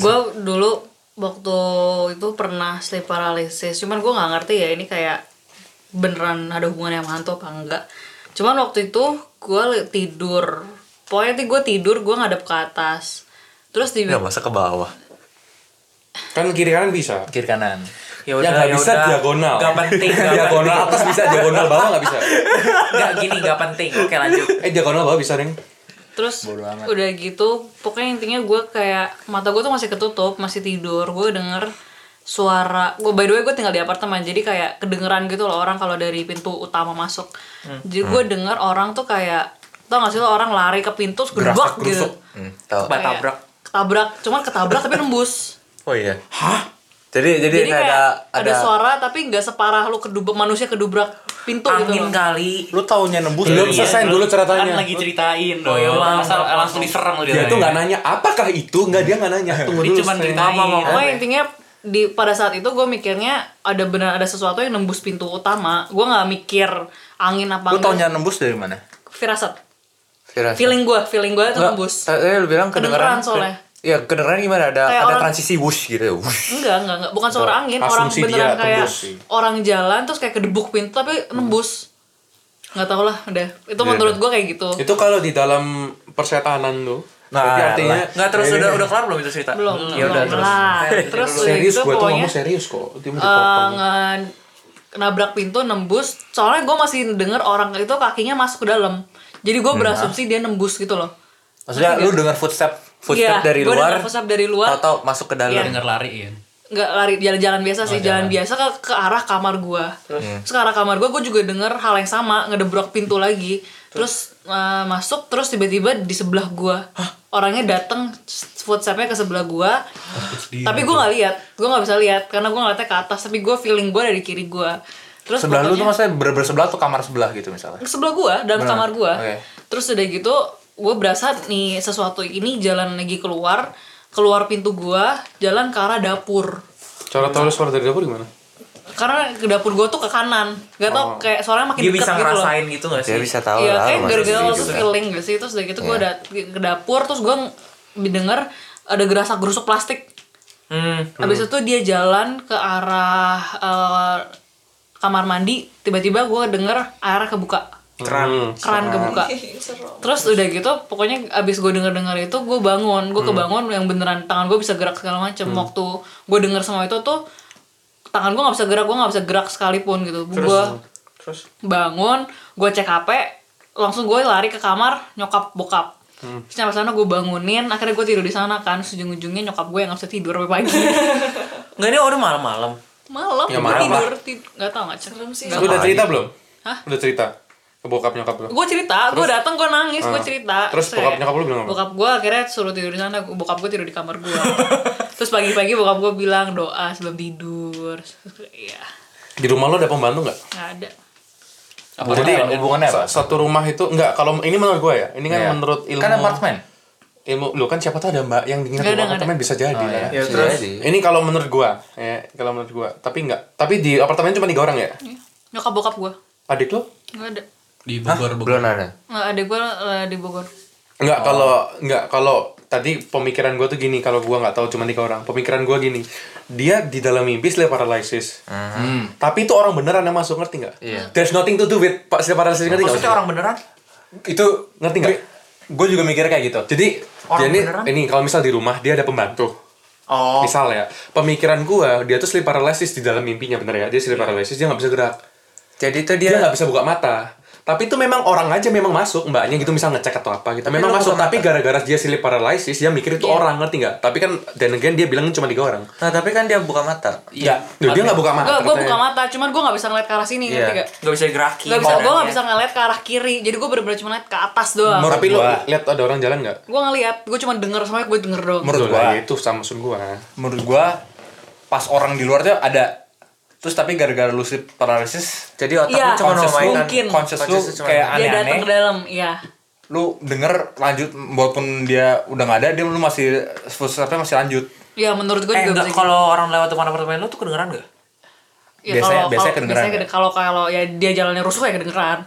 gue dulu waktu itu pernah sleep paralysis cuman gue nggak ngerti ya ini kayak beneran ada hubungannya sama hantu apa enggak cuman waktu itu gue tidur pokoknya tuh gue tidur gue ngadep ke atas terus di Nggak masa ke bawah. Kan kiri kanan bisa. kiri kanan ya yang nggak bisa udah. diagonal. gak penting gak diagonal penting. atas bisa, diagonal bawah nggak bisa. gak gini gak penting oke lanjut Eh diagonal bawah bisa, Deng. Terus Bodo amat. udah gitu pokoknya intinya gue kayak mata gue tuh masih ketutup masih tidur gue denger suara gue by the way gue tinggal di apartemen jadi kayak kedengeran gitu loh orang kalau dari pintu utama masuk jadi gue denger orang tuh kayak tau gak sih lo orang lari ke pintu terus gedebak gitu. Hmm, tahu. Bat tabrak ketabrak cuman ketabrak tapi nembus Oh iya. Hah? Jadi jadi, jadi kayak kayak ada ada, suara tapi nggak separah lu kedubrak manusia kedubrak pintu gitu angin loh. kali lu taunya nembus Belum dari- selesai dulu Kan ceritanya. lagi ceritain. Oh, iya, langsung, langsung diserang lu Dia tuh nggak nanya apakah itu, nggak dia nggak nanya. Tunggu Dia dulu. cuma ceritain. Pokoknya intinya di pada saat itu gue mikirnya ada benar ada sesuatu yang nembus pintu utama. Gue nggak mikir angin apa lu taunya nembus dari mana Firasat. Firasat. Feeling gue, feeling gue itu nembus. Tadi lu bilang Kedengeran kedengeran. soalnya. Iya, kedengeran gimana? Ada Kayak ada orang- transisi wush gitu. ya, Wush. Enggak, enggak, enggak. Bukan suara angin. Orang beneran dia kayak tembus sih. orang jalan terus kayak kedebuk pintu tapi nembus. Nggak tau lah, udah. Itu Iya, menurut gue kayak gitu. Itu kalau di dalam persetanan tuh. Nah, berarti artinya nggak terus Eh, udah udah kelar belum itu cerita Belum, ya udah terus lah. Terus serius gitu gue tuh ngomong serius kok. Dia mau eh, dipotong. nge- nabrak pintu nembus soalnya gue masih denger orang itu kakinya masuk ke dalam jadi gue berasumsi dia nembus gitu loh Maksudnya lu dengar footstep footstep Iya, dari gua luar. footstep dari luar. Atau masuk ke dalam. Iya. Denger lari ya. nggak lari jalan-jalan biasa sih jalan biasa ke, ke arah kamar gue terus ke arah kamar gue gue juga denger hal yang sama ngedebrak pintu lagi terus eh, masuk terus tiba-tiba di sebelah gue orangnya datang footstepnya ke sebelah gue tapi gue nggak lihat gue nggak bisa lihat karena gue ngeliatnya ke atas tapi gue feeling gue dari kiri gue terus sebelah lu tuh maksudnya ber bersebelah tuh kamar sebelah gitu misalnya sebelah gua dalam Benar. kamar gua Oke. terus udah gitu gue berasa nih sesuatu ini jalan lagi keluar keluar pintu gua jalan ke arah dapur Cara tahu lu suara dari dapur gimana? karena ke dapur gua tuh ke kanan gak tau kayak suaranya makin dia dekat bisa gitu loh ngerasain gitu gak sih Dia bisa tahu Iya, lah. kayak gara-gara lo tuh juga. feeling gak sih Terus udah gitu gue ada ke dapur Terus gue denger ada gerasak gerusuk plastik hmm. Habis itu dia jalan ke arah eh, kamar mandi Tiba-tiba gue denger airnya kebuka Keran. keran kebuka. Terus udah gitu pokoknya abis gue denger denger itu gue bangun. Gue kebangun yang beneran tangan gue bisa gerak segala macem. Waktu gue denger semua itu tuh tangan gue nggak bisa gerak gue nggak bisa gerak sekalipun gitu. Gue terus? bangun gue cek hp langsung gue lari ke kamar nyokap bokap. Terus nyampe sana gue bangunin akhirnya gue tidur di sana kan. Ujung ujungnya nyokap gue yang nggak bisa tidur sampai pagi. Nggak ini udah malam-malam. Malam Ya, malam tidur tid- nggak tau nggak cek. Lu udah cerita belum? Hah? Udah cerita ke bokap nyokap lu. gue cerita gue datang gue nangis gue Ah. cerita Terus bokap nyokap lu bilang apa? bokap gue akhirnya suruh tidur di sana bokap gue tidur di kamar gue terus pagi-pagi bokap gue bilang doa sebelum tidur iya Di rumah lu ada pembantu nggak? nggak ada Apa Jadi hubungannya apa? sa- satu rumah itu enggak kalau ini menurut gua ya. Ini kan Iya. menurut ilmu kan apartemen ilmu lu kan siapa tahu ada mbak yang dingin rumah apartemen bisa jadi Oh, lah. iya. ya terus Ini kalau menurut gua, ya kalau menurut gua. Tapi enggak. Tapi di apartemen cuma tiga orang ya. nyokap bokap gue Adik lu? nggak ada Di Bogor, Bogor. Belum ada. nggak ada gue eh, di Bogor Enggak kalau enggak kalau tadi pemikiran gua tuh gini kalau gua nggak tahu cuma tiga orang. Pemikiran gua gini. Dia di dalam mimpi sleep paralysis. Tapi itu orang beneran yang masuk ngerti nggak? Iya. There's nothing to do with Pak sleep paralysis ngerti nggak? maksudnya orang beneran itu Ngerti nggak? gue juga mikir kayak gitu Jadi Orang dia ini, beneran? ini kalau misal di rumah dia ada pembantu. oh Misal ya, pemikiran gua dia tuh sleep paralysis di dalam mimpinya bener ya. Dia sleep paralysis dia nggak bisa gerak. Jadi tuh Dia dia nggak bisa buka mata. Tapi itu memang orang aja memang masuk mbaknya gitu misal ngecek atau apa gitu. memang lu masuk tapi gara-gara dia sleep paralysis dia mikir itu Iya. orang ngerti nggak? Tapi kan dan again dia bilang cuma tiga orang. Nah, tapi kan dia buka mata. Iya. Duh, dia nggak buka mata. Gue buka mata, cuman gue gak bisa ngeliat ke arah sini, Iya. ngerti gak? nggak bisa digerakin Gak bisa, gue gak badannya. bisa ngeliat ke arah kiri, jadi gue bener-bener cuma ngeliat ke atas doang Menurut Tapi gua- lihat ada orang jalan nggak? Gue ngeliat, gue cuma denger semuanya, gue denger doang Menurut gua- itu sama maksud gua. menurut gua pas orang di luar tuh ada terus tapi gara-gara lu sleep paralysis Jadi otak Iya, lu cuma lu memainkan mungkin. conscious lu conscious cuma- kayak dia datang aneh-aneh ke dalam iya lu denger lanjut walaupun dia udah nggak ada dia lu masih footstepnya masih lanjut Iya menurut gue Eh juga enggak, bisa kalau orang lewat depan apartemen lu tuh kedengeran gak? Ya, Biasanya- kalau- biasanya kedengeran biasanya ya? kalau kalau ya dia jalannya rusuh ya kedengeran.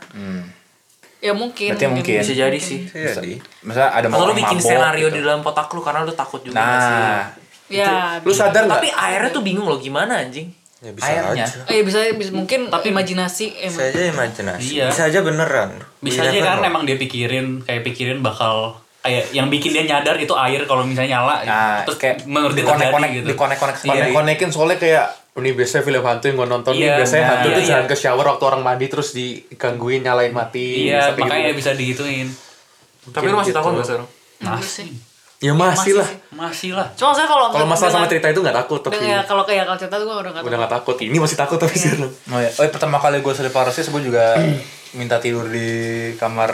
Ya mungkin. Berarti mungkin. Bisa jadi sih. Iya, di. misalnya ada Atau lu bikin mabok skenario gitu. di dalam otak lu karena lu takut juga nggak sih? nah Ya. Lu sadar nggak? Tapi airnya tuh bingung loh gimana anjing. Ya bisa airnya aja. Eh bisa, bisa mungkin imajinasi Bisa emang. aja imajinasi. Iya. Bisa aja beneran. Bisa We aja never kan know. emang dia pikirin kayak pikirin bakal kayak yang bikin dia nyadar itu air kalau misalnya nyala gitu. nah terus kayak menurut dia terjadi konek gitu. dikonek konek Iya. sendiri konekin soalnya kayak ini biasanya film hantu yang gue nonton nih Iya, biasanya nah, hantu iya, tuh iya. jalan ke shower waktu orang mandi terus digangguin nyalain mati Iya, makanya gitu. bisa digituin. Tapi lu masih gitu. takut gak sekarang? Masih. Ya masih lah Masih lah. Cuma saya kalau kalau masalah sama cerita itu nggak takut tapi dengan- ya, kalau kayak kalau cerita tuh gue udah nggak udah tahu. nggak takut ini masih takut tapi sekarang oh ya oh, ya, pertama kali gue sleep paralysis gue juga minta tidur di kamar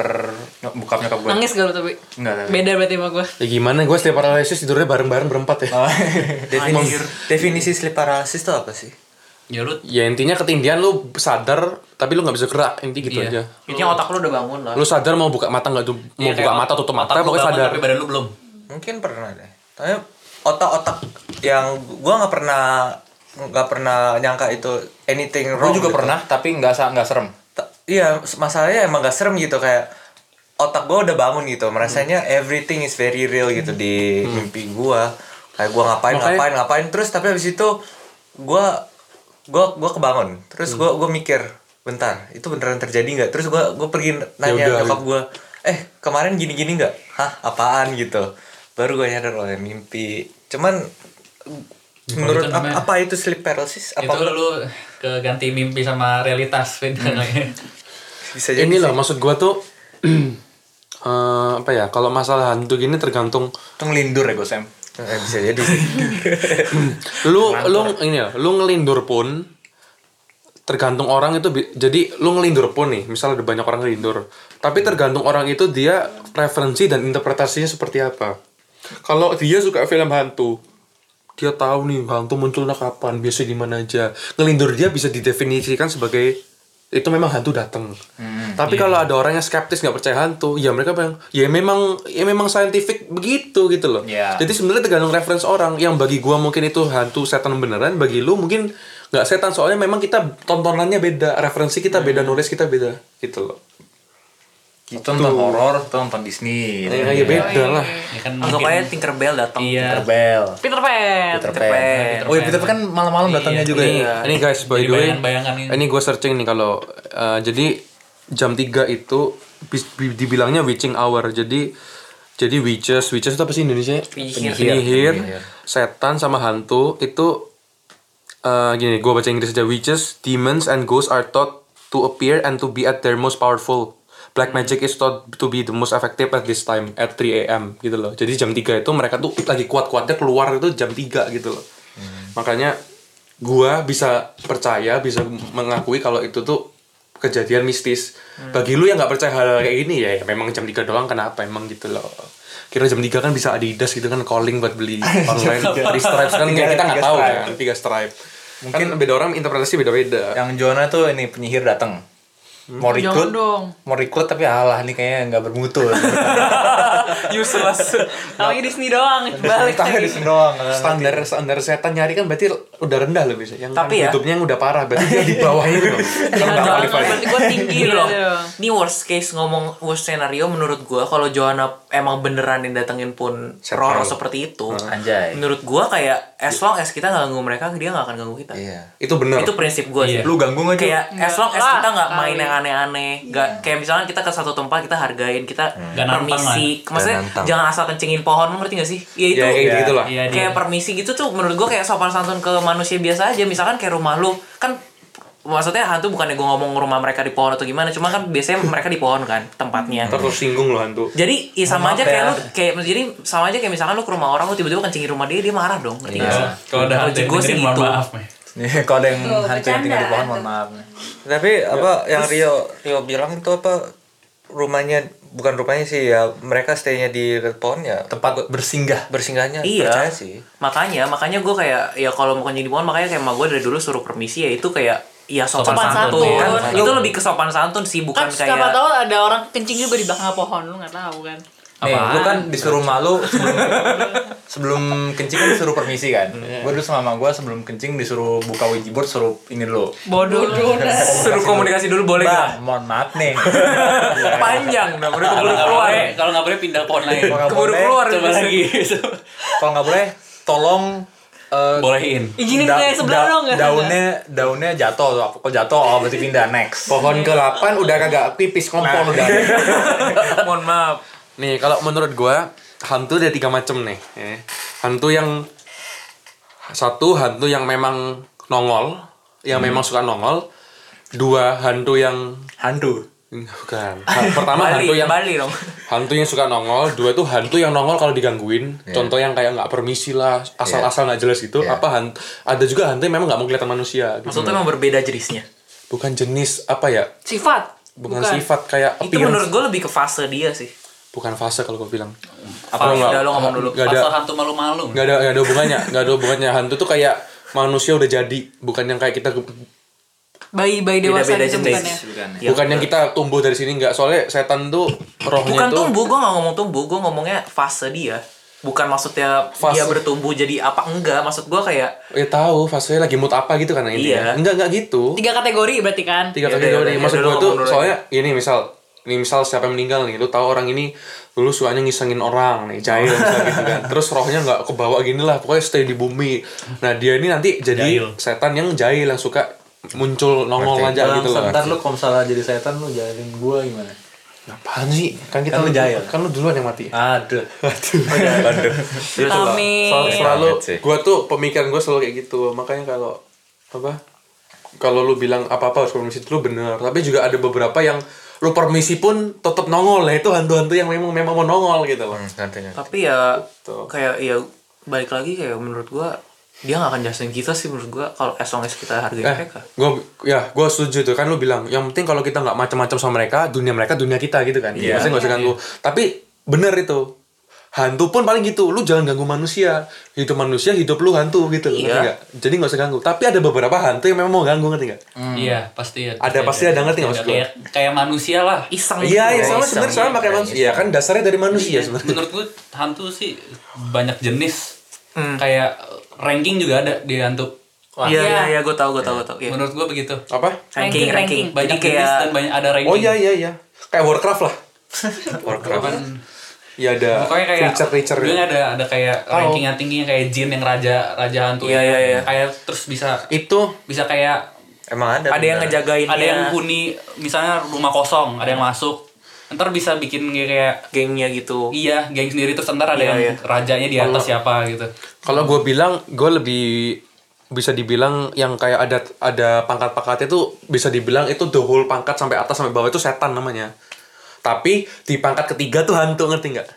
bokap nyokap gue Nangis gak lu tapi? Enggak, tapi. Beda berarti sama gue. ya gimana gue setiap paralysis tidurnya bareng-bareng berempat ya Oh. Definisi, definisi sleep paralysis itu apa sih? Ya lu ya intinya ketindihan lu sadar tapi lu nggak bisa gerak inti gitu Iya. aja Intinya otak lu udah bangun lah. lu sadar mau buka mata nggak tuh mau Iya, buka mata tutup mata lu pokoknya bangun, sadar Tapi badan lu belum. Mungkin pernah deh. Tapi otak-otak yang gua nggak pernah nggak pernah nyangka itu anything gue wrong. juga gitu. pernah tapi nggak nggak serem Ta- Iya, masalahnya emang gak serem gitu kayak otak gua udah bangun gitu, merasanya everything is very real gitu di mimpi gua. Kayak gua ngapain Makanya- ngapain ngapain terus tapi habis itu gua gua gua kebangun. Terus gua gua mikir, bentar, itu beneran terjadi nggak? Terus gua gua pergi nanya udah, nyokap gua, "Eh, kemarin gini-gini nggak?" "Hah, apaan?" gitu. Baru gua nyadar oh ya mimpi. Cuman menurut itu ap- namanya- apa itu sleep paralysis? Apa Itu lu keganti mimpi sama realitas beda kayaknya. bisa jadi ini sih. loh maksud gua tuh eh, apa ya kalau masalah hantu gini tergantung itu ngelindur ya gue Sam Eh, bisa jadi lu lu ini ya lu ngelindur pun tergantung orang itu jadi lu ngelindur pun nih misal ada banyak orang ngelindur tapi tergantung orang itu dia preferensi dan interpretasinya seperti apa kalau dia suka film hantu dia tahu nih hantu munculnya kapan biasa di mana aja. Ngelindur dia bisa didefinisikan sebagai itu memang hantu datang tapi kalau ada orang yang skeptis nggak percaya hantu ya mereka bilang ya memang ya memang saintifik begitu gitu loh. Iya. jadi sebenarnya tergantung reference orang. Yang bagi gua mungkin itu hantu setan beneran bagi lu mungkin nggak setan. Soalnya memang kita tontonannya beda referensi kita beda knowledge kita beda gitu loh itu nonton horor itu nonton Disney gitu. ya, ya beda lah Ya kan Anggap mungkin- aja Tinkerbell datang. Iya. Bell Peter Pan. Peter Pan. Pan. Oh iya Peter Pan kan malam-malam datangnya juga ini, ya. ini guys by the way ini. ini gue searching nih kalau uh, jadi jam 3 itu dibilangnya witching hour jadi jadi witches witches itu apa sih Indonesia Penyihir. penyihir setan sama hantu itu uh, gini gue baca Inggris aja witches demons and ghosts are thought to appear and to be at their most powerful Black magic is thought to be the most effective at this time at 3 a.m. gitu loh. Jadi jam 3 itu mereka tuh lagi kuat-kuatnya keluar itu jam 3 gitu loh. Makanya gua bisa percaya, bisa mengakui kalau itu tuh kejadian mistis. Bagi lu yang nggak percaya hal kayak gini ya, ya memang jam 3 doang kenapa emang gitu loh. Kira jam 3 kan bisa Adidas gitu kan calling buat beli online di stripes kan Tiga- kita nggak tahu stripe. kan tiga stripe. Mungkin beda orang interpretasi beda-beda. Yang Jonah tuh ini penyihir datang. Mau Jangan rekrut, dong. mau rekrut tapi alah nih kayaknya nggak bermutu. Useless. Kalau Disney doang balik Tapi di lagi. sini doang. standar standar setan nyari kan berarti udah rendah loh bisa. Yang Tapi yang ya- yang udah parah berarti dia di bawah itu loh. Yang nggak qualified. berarti gue tinggi Gini loh. gitu. Ini worst case ngomong worst scenario menurut gua kalau Joanna emang beneran yang datengin pun Setan. Roro seperti itu. Anjay. Menurut gua kayak as long as kita nggak ganggu mereka, dia nggak akan ganggu kita. Iya. Itu benar. Itu prinsip gua sih. Iya. Lu ganggu nggak kayak as long as kita nggak main yang aneh-aneh nggak kayak misalnya kita ke satu tempat kita hargain kita Nggak nantang permisi maksudnya nantang. jangan asal kencingin pohon ngerti gak sih ya itu Ya kayak Iya. gitu lah. Iya, kayak permisi gitu tuh menurut gua kayak sopan santun ke manusia biasa aja misalkan kayak rumah lu kan maksudnya hantu bukannya gue ngomong rumah mereka di pohon atau gimana cuma kan biasanya mereka di pohon kan tempatnya terus singgung loh hantu. jadi ya sama Maaf aja kayak ya. lu kayak jadi sama aja kayak misalkan lu ke rumah orang lu tiba-tiba kencingin rumah dia dia marah dong ngerti gak sih Iya. Kalau ada hantu Gua sih gitu. maaf. Nih, kalau ada yang hantu yang tinggal di pohon mohon maaf. Tapi apa yang Rio Rio bilang itu apa rumahnya bukan rumahnya sih ya mereka stay-nya di dekat pohon ya tempat bersinggah bersinggahnya Iya. percaya sih Makanya, makanya gue kayak ya kalau mau kencing di pohon makanya kayak emak gue dari dulu suruh permisi ya itu kayak ya sopan, Sopan santun. santun. Itu lebih ke sopan santun sih bukan kan siapa kayak tahu ada orang kencing juga di belakang pohon lu nggak tahu kan Nih, Apaan? lu kan disuruh malu sebelum, sebelum kencing kan disuruh permisi kan. Gue dulu sama gue sebelum kencing disuruh buka Wikibot suruh ini dulu. bodoh suruh komunikasi dulu boleh Bang, nggak? mohon maaf nih. Panjang dong, udah Kalau keburu keluar. boleh, kalau nggak boleh pindah pohon lain. Kalau nggak Keburu boleh, keluar. Coba lagi. Kalau nggak boleh, tolong eh, Bolehin. izinin da- kayak sebelah da- dong nggak daunnya daunnya jatuh tuh. Kalau jatuh oh berarti pindah next. Pohon ke-8 udah kagak pipis kompor udah. Mohon maaf. Nih, kalau menurut gua hantu ada tiga macam nih. ya. Hantu yang satu hantu yang memang nongol, yang memang suka nongol. Dua hantu yang Hantu. bukan. Ha- Pertama Bali, hantu yang Bali dong. hantu yang suka nongol. Dua tuh hantu yang nongol kalau digangguin. Contoh yang kayak nggak permisi lah, asal-asal nggak jelas gitu. Iya. Apa hantu? Ada juga hantu yang memang nggak mau kelihatan manusia. Gitu. Maksudnya emang berbeda jenisnya. Bukan jenis apa ya? sifat Bukan, sifat kayak Itu appearance. menurut gue lebih ke fase dia sih. Bukan fase kalau gue bilang. Apa nggak- udah lo ngomong dulu. nggak ada Fase hantu malu-malu. nggak ada nggak ada hubungannya nggak ada hubungannya hantu tuh kayak manusia udah jadi bukan yang kayak kita bayi bayi dewasa Beda-beda gitu jenis. bukan ya Bukan. Ya. bukan yang kita tumbuh dari sini nggak soalnya setan tuh rohnya Bukan tuh tumbuh, gue gak ngomong tumbuh, gue ngomongnya fase dia. Bukan maksudnya Fase. dia bertumbuh jadi apa enggak, maksud gue kayak ya tahu fasenya lagi mood apa gitu kan Iya. enggak enggak gitu tiga kategori berarti kan tiga Yaudah, kategori yaudah, maksud yaudah, gue tuh soalnya ini misal ini misal siapa yang meninggal nih lu tahu orang ini dulu sukanya ngisengin orang nih jahil misalnya gitu kan terus rohnya nggak kebawa gini lah pokoknya stay di bumi nah dia ini nanti jadi Jahil. setan yang jahil yang suka muncul nongol Ngerti. aja gitu loh Ntar lu kalau misalnya jadi setan lu jalin gua gimana? apaan sih kan kita Kan lu jahil. kan lu duluan yang mati Aduh. Amin. Sel- selalu Banget sih. gue tuh pemikiran gue selalu kayak gitu makanya kalau apa kalau lu bilang apa apa harus permisi dulu bener tapi juga ada beberapa yang lu permisi pun tetap nongol lah itu hantu-hantu yang memang memang mau nongol gitu loh Hmm, ngerti, ngerti. tapi ya Tuh. kayak ya balik lagi kayak menurut gue dia gak akan jelasin kita sih menurut gue kalau as long as kita hargai eh mereka. gue ya gue setuju tuh kan lu bilang yang penting kalau kita nggak macam-macam sama mereka dunia mereka dunia kita gitu kan Iya. maksudnya nggak usah ganggu tapi bener itu hantu pun paling gitu lu jangan ganggu manusia hidup manusia hidup lu hantu gitu ngerti Iya. nggak? jadi nggak usah ganggu tapi ada beberapa hantu yang memang mau ganggu ngerti nggak Iya, pasti ya. Ada, pasti ada, ngerti nggak maksud kayak, kayak manusia lah. Iseng Iya, gitu. iya sama sebenarnya sama iya, pakai iya, manusia. Iya kan dasarnya dari manusia sebenarnya. Menurut gue hantu sih banyak jenis. Hmm. Kayak ranking juga ada di hantu. Iya iya iya gue tau gue tau gue tau. Iya. Menurut gue begitu. Apa? Ranking Ranking, ranking. Banyak Jadi jenis kayak dan banyak ada ranking. Oh iya iya iya. Kayak Warcraft lah. Warcraft Kan, Iya ada pokoknya kayak creature creature. dulunya ada ada kayak Oh. ranking yang tinggi kayak jin yang raja raja hantu Iya, yang iya, iya. kayak terus bisa Itu bisa kayak emang ada ada yang beneran. ngejagain ada yang huni misalnya rumah kosong ada yang masuk ntar bisa bikin kayak gengnya gitu. iya geng sendiri terus ntar ada Iya, yang iya. rajanya di atas siapa gitu kalau gue bilang gue lebih bisa dibilang yang kayak ada ada pangkat-pangkatnya tuh bisa dibilang itu the whole pangkat sampai atas sampai bawah itu setan namanya. Tapi di pangkat ketiga tuh hantu ngerti nggak?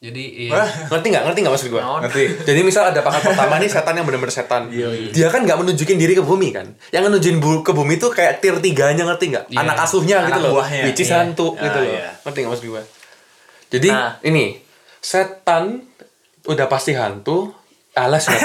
jadi iya. ngerti nggak? Ngerti nggak maksud gue? Ngerti. Jadi misal ada pangkat pertama nih setan yang benar-benar setan. Dia kan nggak menunjukin diri ke bumi kan. Yang menunjukin bu- ke bumi tuh kayak tier tiganya ngerti nggak? Iya. Anak asuhnya gitu Anak loh. buahnya. Which is Iya. hantu Ah, gitu loh. iya. Ngerti nggak maksud gue? Jadi Nah. ini setan udah pasti hantu. Alas tahu.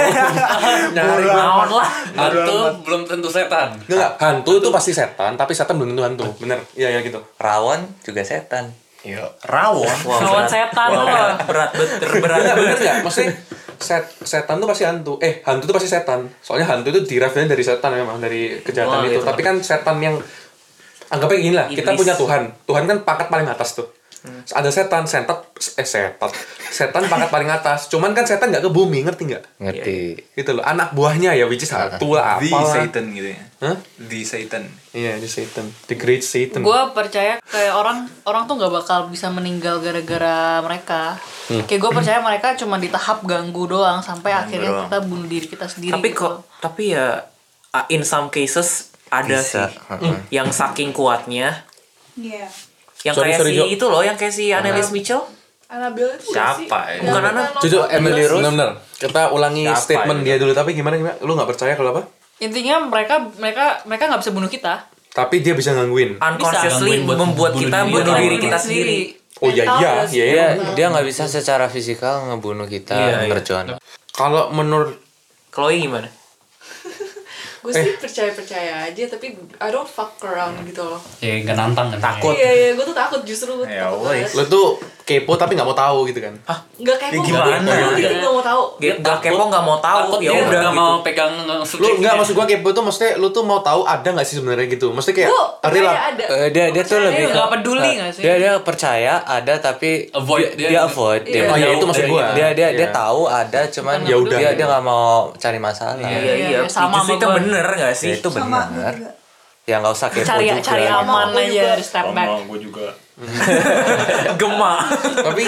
Nyari. Naon lah. hantu belum tentu setan Nggak, nggak. hantu itu pasti setan, tapi setan belum tentu hantu. Bener. Iya, ya gitu. rawan juga setan Iya. Rawon. Berat. setan lu. berat, berat, berat. Enggak, bener nggak? Maksudnya set, setan tuh pasti hantu. Eh, hantu tuh pasti setan. Soalnya hantu itu derive dari setan memang, dari kejahatan Oh, itu. gitu. Tapi kan setan yang anggapnya gini lah, kita punya Tuhan. Tuhan kan pangkat paling atas tuh. Ada setan, setan, eh setan, setan pangkat paling atas. Cuman kan setan nggak ke bumi, ngerti nggak? ngerti Gitu loh. Anak buahnya ya, which is hantu lah, The apalah. Satan gitu ya. Hah? The Satan. Iya, the Satan, the Great Satan. gue percaya kayak orang orang tuh nggak bakal bisa meninggal gara-gara mereka kayak gue percaya mereka cuma di tahap ganggu doang sampai akhirnya doang. kita bunuh diri kita sendiri tapi gitu. kok tapi ya uh, in some cases ada Bisa, sih heeh. yang saking kuatnya Iya. Yang Sorry, kayak sorry, si Jo. itu loh yang kayak si Annelies Mitchell Annabelle itu Siapa ya? Bukan anak. Jujur, Emily Rose. Bener-bener. Kita ulangi Siapa statement itu? dia dulu. Tapi gimana gimana? Lu nggak percaya kalau apa? intinya mereka mereka mereka nggak bisa bunuh kita tapi dia bisa gangguin. unconsciously gangguin buat membuat bunuh kita diri. bunuh Iya, diri kita sendiri Oh iya iya, ya, iya. dia nggak bisa secara fisikal ngebunuh kita Iya, iya. Merjon Kalau menurut Chloe gimana gue sih percaya percaya aja tapi I don't fuck around gitu loh Ya nggak nantang kan. Takut. iya iya gue tuh takut justru gue Ya, takut banget. lo tuh kepo tapi nggak mau tahu gitu kan? nggak kayak Ya, gimana? gitu nggak mau tahu Gak, gak kepo gak mau tahu Takut ya dia udah nggak gitu. mau pegang Lu nggak maksud gua kepo tuh maksudnya lu tuh mau tahu ada nggak sih sebenarnya gitu? Maksudnya kayak ada Eh, dia dia tuh lebih nggak peduli nggak sih dia dia percaya ada tapi Avoid. dia, Dia- dia avoid dia, Iya. Oh ya itu maksud gua. dia dia, dia Iya. tahu ada cuman Ya udah. dia dia nggak mau cari masalah iya Iya, iya sama itu bener gak Ya, sih itu benar gue juga. Ya nggak usah kepo cari juga cari aman Sama aja juga. dari step back gue juga. gemak Tapi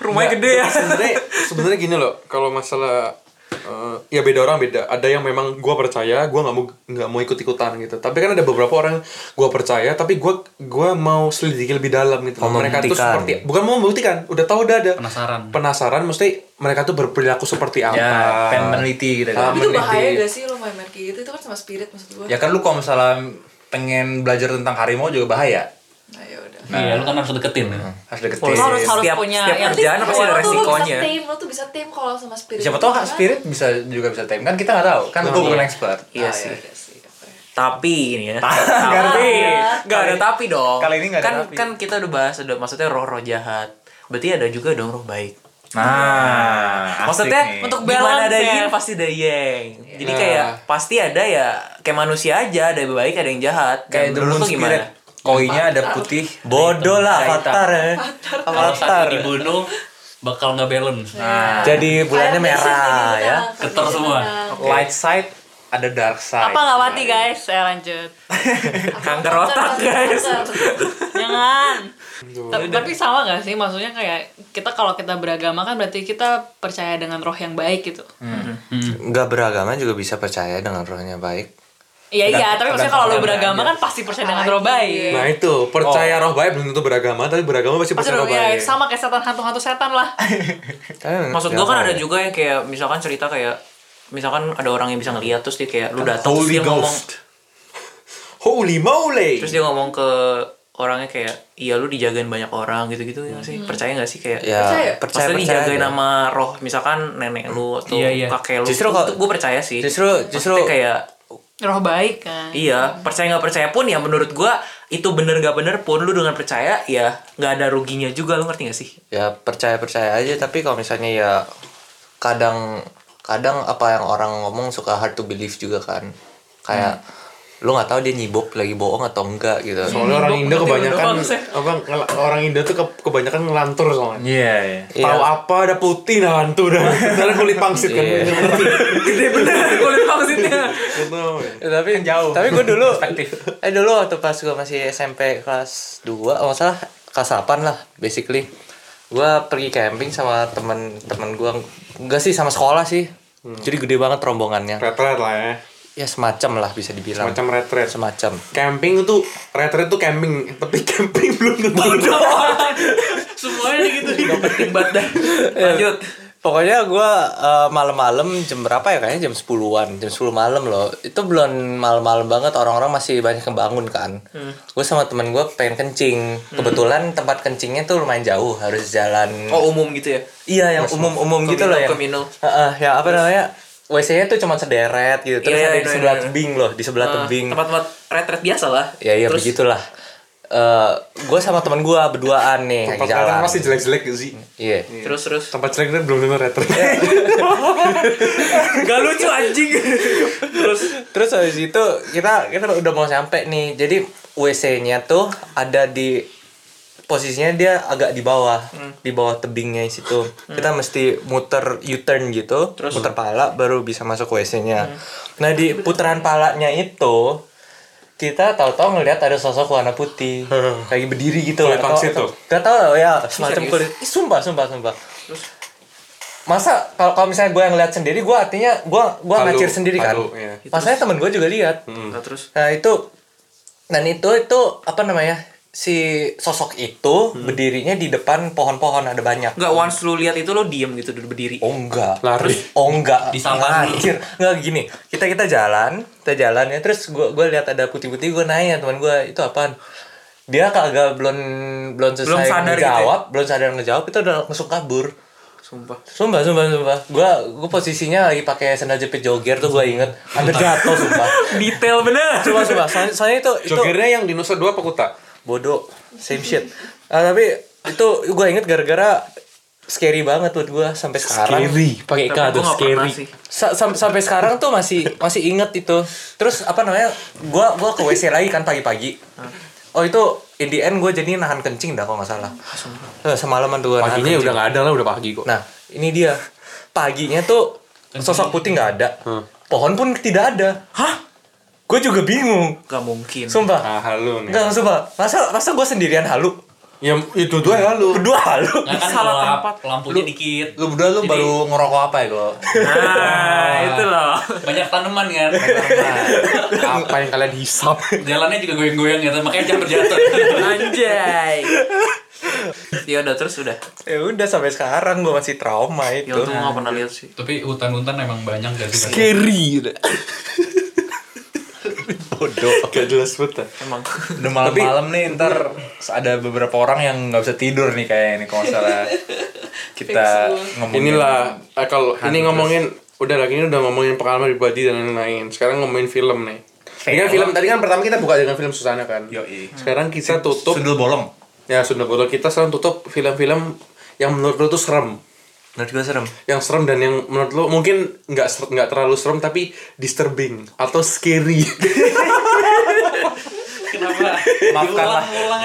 Rumahnya nggak, gede ya. Sebenarnya sebenarnya gini loh, kalau masalah eh, ya beda orang beda. Ada yang memang gua percaya, gua nggak mau nggak mau ikut ikutan gitu. Tapi kan ada beberapa orang gua percaya, tapi gua gua mau selidiki lebih dalam gitu. Mau mereka tuh seperti bukan mau membuktikan, udah tahu udah ada Penasaran. penasaran, mesti mereka tuh berperilaku seperti apa. Ya, pengen meneliti gitu Ah, kan. tapi itu bahaya gak sih lo main-main kayak gitu itu kan sama spirit maksud gue Ya kan lu kalau misalnya pengen belajar tentang harimau juga bahaya. nah ya udah Iya, lu kan harus deketin. ya. Harus deketin. lo harus harus Setiap- punya setiap yang kerjaan pasti ada resikonya. bisa tame lo tuh bisa tame kalau sama spirit Siapa tahu kan. spirit bisa juga bisa time kan kita nggak tahu kan gue bukan expert. iya Ah, sih ya sih oke. tapi ini ya Nggak tapi ada. nggak ada tapi dong Kali ini nggak ada kan tapi. kan kita udah bahas udah maksudnya roh-roh jahat berarti ada juga dong roh baik Nah, asik maksudnya nih. untuk Balance ada ya. yin pasti ada yang. Jadi Nah. kayak pasti ada ya kayak manusia aja ada yang baik ada yang jahat. Kayak Dan the menurut moon lu gimana. Koinya ada putih. bodoh lah avatar ya. Kalau avatar dibunuh bakal nggak balance. Nah, jadi bulannya merah ya. Keter semua. light side ada dark side. apa nggak mati guys? Saya lanjut. Kanker otak guys. jangan tapi, tapi sama gak sih? Maksudnya kayak kita kalau kita beragama kan berarti kita percaya dengan roh yang baik gitu. Nggak beragama juga bisa percaya dengan rohnya baik. Iya iya tapi maksudnya kalau lo beragama aja. kan pasti percaya dengan roh baik. Nah itu. Percaya roh baik belum tentu beragama, tapi beragama pasti percaya roh roh ya, baik. sama kayak setan hantu-hantu setan lah. Maksud gua kan ada ya. juga yang kayak misalkan cerita kayak misalkan ada orang yang bisa ngeliat terus dia kayak lu datang terus dia ngomong Ghost. Holy moly. terus dia ngomong ke orangnya kayak iya lu dijagain banyak orang gitu-gitu ya sih? Percaya nggak sih kayak ya Percaya? percaya dijagain aja. sama roh misalkan nenek lu atau Iya, iya. kakek lu Justru kalau- gue percaya sih. justru justru Maksudnya kayak roh baik kan? Iya percaya nggak percaya pun ya menurut gua itu bener gak bener pun lu dengan percaya ya nggak ada ruginya juga lu ngerti gak sih? Ya percaya percaya aja tapi kalau misalnya ya kadang kadang apa yang orang ngomong suka hard to believe juga kan. Kayak lu nggak tahu dia nyibok lagi bohong atau enggak gitu Soalnya orang Indo kebanyakan ya. apa orang Indo tuh ke- kebanyakan ngelantur soalnya. Iya, iya. Iya. Tahu apa ada putih nah hantu dah. Sebenarnya kulit pangsit kan. Iya. gede bener kulit Gitu. Ya, tapi jauh. tapi gue dulu eh dulu waktu pas gue masih SMP kelas 2 oh salah kelas 8 lah basically gue pergi camping sama temen-temen gue enggak sih sama sekolah sih jadi gede banget rombongannya Retret lah ya. Ya semacam lah bisa dibilang Macam retret. semacam Camping itu retret itu camping, tapi camping belum tentu. semuanya gitu gak penting banget dah lanjut Pokoknya gue malam-malam jam berapa ya kayaknya jam 10-an, jam 10 malam loh. Itu belum malam-malam banget, orang-orang masih banyak yang bangun kan. Gue sama temen gue pengen kencing. Kebetulan tempat kencingnya tuh lumayan jauh, harus jalan. oh umum gitu ya iya yang umum-umum gitu loh ya. Communal. Heeh, ya apa namanya? WC-nya tuh cuma sederet gitu. Terus Iya, ada iya, di iya, sebelah iya. tebing loh, di sebelah Eh, tebing. tempat-tempat retret biasa lah Ya iya Terus- begitulah. Eh, gue sama temen gue berduaan nih Tempat jalan. masih jelek-jelek sih. Iya. terus terus Tempat jelek itu belum tentu retret. gak lucu anjing terus terus habis itu kita kita udah mau sampai nih jadi WC-nya tuh ada di posisinya dia agak di bawah di bawah tebingnya situ. Kita mesti muter U-turn gitu muter pala baru bisa masuk WC-nya nah di putaran palanya itu kita tahu-tahu ngelihat ada sosok warna putih. Lagi berdiri gitu Kulit Atau- pangsit tuh? Gak tau ya semacam kulit Ih, sumpah sumpah sumpah. Masa kalau kalau misalnya gue yang lihat sendiri gue artinya gue gue ngacir sendiri kan? halu, iya. Masalahnya temen gue juga lihat. Nah, terus? Nah itu dan itu itu apa namanya si sosok itu berdirinya di depan pohon-pohon ada banyak. Enggak once lu lihat itu lo diem gitu duduk berdiri. Oh enggak. Lari. Terus, oh enggak. Dulu. Anjir. Enggak gini. Kita kita jalan, kita jalan ya terus gua gua lihat ada putih-putih gua nanya teman gua itu apaan? Dia kagak belum belum selesai Belum sadar gitu ya? ngejawab, belum sadar ngejawab itu udah langsung kabur. Sumpah. Sumpah, sumpah, sumpah. Gua gua posisinya lagi pakai sandal jepit jogger tuh gua inget. Ada jatuh sumpah. Detail bener. Sumpah, sumpah. Soalnya, soalnya itu itu Jogernya yang di Nusa Dua apa Kuta? Bodoh same shit. Ah, tapi itu gue inget gara-gara scary banget buat gue sampai sekarang. Pakai Tapi gue gak pernah sih. Sa- sam- sampai sekarang tuh masih masih inget itu. Terus apa namanya gue gua ke wc lagi kan pagi-pagi. Oh itu in the end gue jadi nahan kencing dah kalau nggak salah. Eh, semalaman tuh nahan Paginya kencing. udah nggak ada lah, udah pagi kok. nah ini dia. Paginya tuh sosok putih nggak ada. Hmm. pohon pun tidak ada. Hah gue juga bingung Gak mungkin. sumpah Ah, halu nih. Enggak, sumpah. Masa masa gue sendirian halu? Ya itu dua ya lu. Berdua halu. Nggak kan Salah tempat. lampunya dikit. Lu berdua lu Jadi- baru ngerokok apa ya kok? Nah, itu loh. Banyak tanaman kan. Apa yang kalian hisap? Jalannya juga goyang-goyang gitu, makanya jangan berjatuh. Anjay. Ya udah terus udah. Ya udah sampai sekarang gue masih trauma itu. Ya gak pernah lihat sih. Tapi hutan-hutan emang banyak gak sih? Scary. Bodoh. Gak jelas banget. Emang. Udah malam-malam nih ntar ada beberapa orang yang nggak bisa tidur nih kayak ini kalau misalnya kita ngomongin Inilah eh, kalau ini terus. ngomongin udah lagi ini udah ngomongin pengalaman pribadi dan lain-lain. Sekarang ngomongin film nih. Ini kan film tadi kan pertama kita buka dengan film Susana kan. Yoi. Sekarang kita tutup Sundul bolong. ya sudah boleh kita sekarang tutup film-film yang menurut lo tuh serem. Menurut gue serem. Yang serem dan yang menurut lo mungkin nggak ser- nggak terlalu serem tapi disturbing atau scary. Kenapa? Maafkanlah.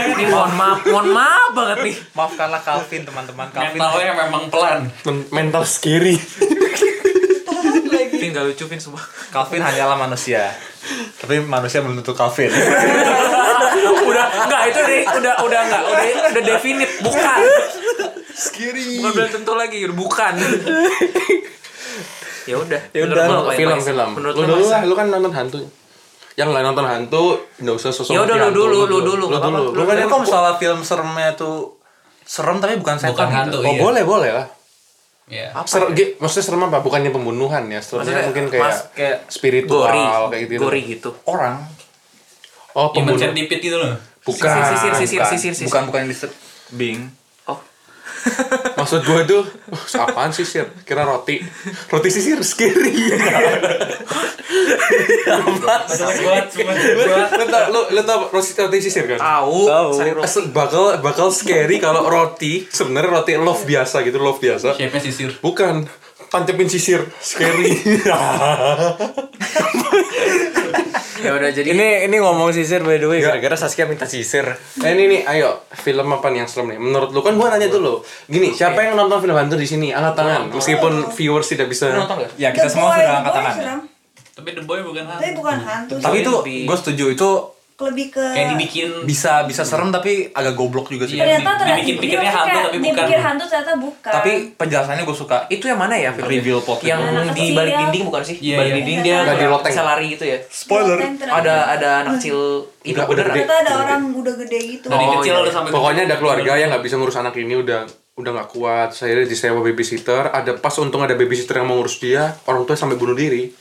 Ini mohon maaf, mohon maaf banget nih. Maafkanlah Calvin teman-teman Calvin. Mentalnya memang pelan. Men- mental scary. Vin gak lucu Vin semua. Calvin hanyalah manusia. Tapi manusia belum tentu Calvin. udah enggak itu deh, udah udah enggak, udah udah definite bukan. Scary. Bukan belum tentu lagi, udah bukan. ya udah. Ya Menurut udah, film film. Menurut Lu dulu lah, lu kan nonton hantu. Yang nggak nonton hantu, nggak usah sosok. Ya udah, lu dulu, lu dulu, Lu dulu. Lu Lu kan yang kok masalah film seremnya tuh serem tapi bukan setan Bukan hantu. Oh iya. boleh boleh lah. Iya. Apa Ser, ya? maksudnya serem apa? Bukannya pembunuhan ya, seremnya Maksudnya, mungkin kayak mas- kayak spiritual Gori, kayak gitu. gori gitu. orang Oh Human pembunuh. centipede gitu loh. Bukan. Sisir, sisir, bukan, sisir, sisir. bukan bukan yang disturbing Oh, Maksud gue tuh, oh, apaan sisir? Kira roti. Roti sisir scary. Lu tau, lu, lu tau roti, roti sisir kan? tahu. Bakal bakal scary kalau roti sebenarnya roti love biasa gitu love biasa Shape-nya sisir. bukan tancapin sisir. Scary. Ya udah jadi Ini ini ngomong sisir by the way Nggak. gara-gara Saskia minta sisir. nah ini nih ayo film apa nih yang serem nih? Menurut lu kan gua nanya dulu. Gini siapa yang nonton film hantu di sini? Angkat tangan. Meskipun viewers tidak bisa nonton gak? ya kita The semua Boy, sudah angkat Boy tangan serem. Tapi The Boy bukan Tapi hantu. bukan hantu tapi itu gue setuju. Itu lebih ke Kayak dibikin bisa bisa serem tapi agak goblok juga sih Iya. ternyata ternyata dibikin pikirnya hantu kayak tapi dia bukan. pikir hantu ternyata bukan tapi penjelasannya gue suka itu yang mana ya? Reveal plot yang. Anak di balik ya. dinding bukan sih? Iya, balik iya. dinding dia Nggak di loteng. bisa lari gitu ya. spoiler. Ada ada anak kecil itu Udah- udah gede. ternyata ada orang udah gede gitu dari Oh, kecil iya. udah sampai pokoknya ada keluarga yang nggak bisa ngurus anak ini udah udah nggak kuat saya disewa babysitter ada pas untung ada babysitter yang mau ngurus dia orang tua sampai bunuh diri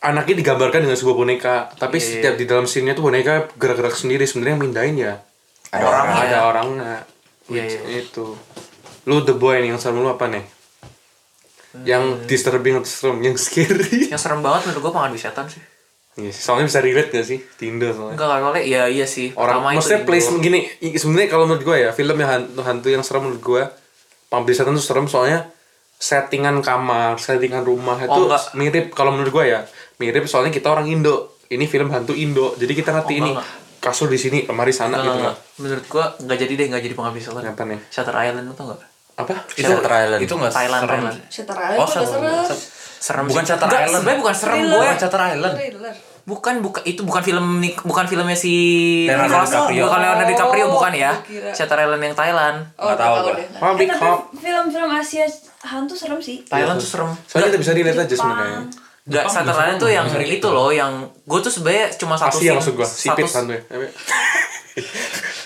anaknya digambarkan dengan sebuah boneka tapi setiap di dalam scene-nya tuh boneka gerak-gerak sendiri sebenarnya yang mindahin ya. Ada orangnya. ada orangnya. Iya, Which iya. itu. Lu the boy nih yang serem lu apa nih? Yang disturbing atau serem yang scary. Yang serem banget menurut gua pengabdi setan sih. Iya sih, soalnya bisa relate gak sih? Tinder soalnya. Enggak kalau ya iya sih. orang Pertama itu maksudnya placement gini sebenarnya kalau menurut gue ya film yang hantu, hantu yang serem menurut gue pengabdi setan tuh serem soalnya settingan kamar settingan rumah itu Oh, enggak. mirip kalau menurut gue ya mirip soalnya kita orang Indo ini film hantu Indo jadi kita ngerti Oh, ini enggak, kasur di sini lemari sana Enggak, gitu enggak. Menurut gua enggak jadi deh enggak jadi pengabdi setan. Kenapa nih? Shutter Island lu tau enggak? apa itu Shutter Island. itu nggak Thailand, serem Thailand. Shutter Island oh serem serem Serem Bukan. Shutter Enggak, Island. Sebenarnya bukan serem gue. bukan Shutter Island Thriller. Bukan bukan itu bukan film bukan filmnya si Leonardo DiCaprio. bukan Leonardo DiCaprio Oh, bukan ya. Shutter Island yang Thailand. Oh, Nggak tahu gua. Eh, tapi film-film Asia hantu serem sih. Thailand tuh serem. soalnya kita bisa relate aja sebenarnya Jepang Island serem, tuh yang sering itu loh yang gue tuh sebenarnya cuma satu Asia scene. maksud gue sipit satu- ya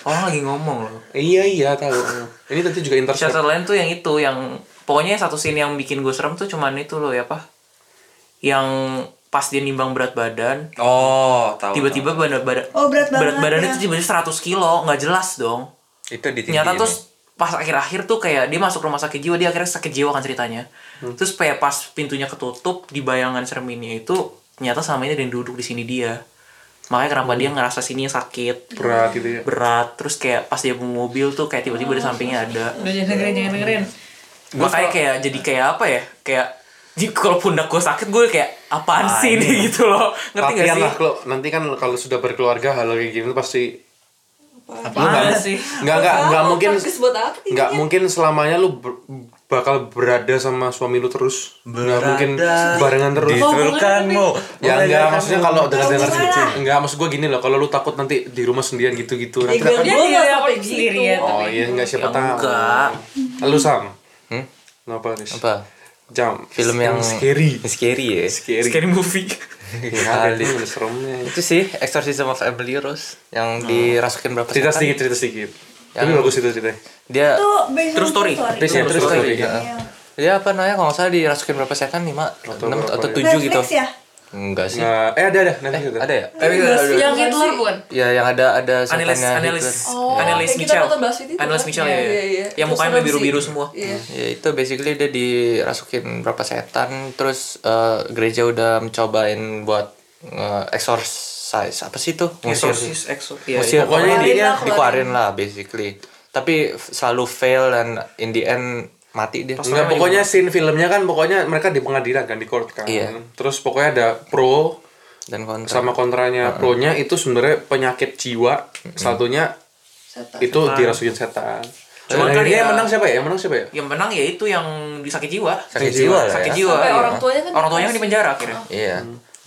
orang lagi ngomong loh Iya iya tahu. Ini tadi juga intercept. Shutter Land tuh yang itu yang pokoknya satu scene yang bikin gue serem tuh cuman itu loh ya apa yang pas dia nimbang berat badan Oh, tahu. tiba-tiba badan badan Oh, berat banget badan ya. itu tiba-tiba 100 kilo nggak jelas dong itu di ternyata terus pas akhir-akhir tuh kayak dia masuk rumah sakit jiwa dia akhirnya sakit jiwa kan ceritanya. Hmm. terus kayak pas pintunya ketutup di bayangan cerminnya itu ternyata selama ini ada yang duduk di sini dia. Makanya kenapa dia ngerasa sini sakit Berat gitu ya. berat. Terus kayak pas dia mobil tuh kayak tiba-tiba di sampingnya ada. Udah jangan dengerin, jangan dengerin. makanya kayak jadi kayak apa ya? Kayak jadi kalau pundak gue sakit gue kayak apaan sih ini? gitu loh. Ngerti gak sih? lah kalau nanti kan kalau sudah berkeluarga hal kayak gini pasti apaan? Sih? nggak nggak nggak mungkin Podcast buat apa? nggak mungkin selamanya lu ber- bakal berada sama suami lu terus. Nggak mungkin barengan terus. Ditulkan mau. ya enggak maksudnya kalau dengar dengar enggak maksud gua gini loh kalau lu takut nanti di rumah sendirian gitu gitu nanti akan gue Dia nggak nggak sampai takut gitu. sendirian. oh iya enggak siapa tahu. Enggak lu sam. Hmm? kenapa nih Apa? jam. Film yang scary. Scary ya. scary. Scary movie ya, itu udah seremnya Itu sih Exorcism of Emily Rose yang dirasukin berapa cerita setan. sedikit cerita sedikit tapi bagus itu ceritanya Dia itu based on True story. Based on true story, ya. ya. dia apa namanya kalau nggak salah dirasukin berapa setan lima Atau enam atau ya? tujuh gitu Netflix ya enggak sih. Nggak- eh ada ada. Nanti ada ada ya? Yang Hitler bukan? ya yang ada ada setannya Annelies Hitler. Oh, kayak kita Michel. Annelies kan? Michel Iya, ya, iya, iya. yang mukanya serem biru biru sih. semua. Iya. ya itu basically dia dirasukin berapa setan terus eh, gereja udah mencobain buat eh, exorcise. Apa sih itu? Exorcist Exor iya, Ngusir, iya. pokoknya dia dikeluarin lah basically. Tapi selalu fail dan in the end mati dia Enggak, pokoknya scene filmnya kan pokoknya mereka di pengadilan kan di court kan. Iya. Terus pokoknya ada pro dan kontra sama kontranya. Pro-nya itu sebenarnya penyakit jiwa, satunya itu dirasukin setan. Cuman Dan kan ya- yang menang siapa ya? Yang menang siapa ya? yang menang ya itu yang di sakit jiwa sakit jiwa sakit ya. jiwa Sampai iya. orang tuanya kan orang tuanya kan di penjara akhirnya iya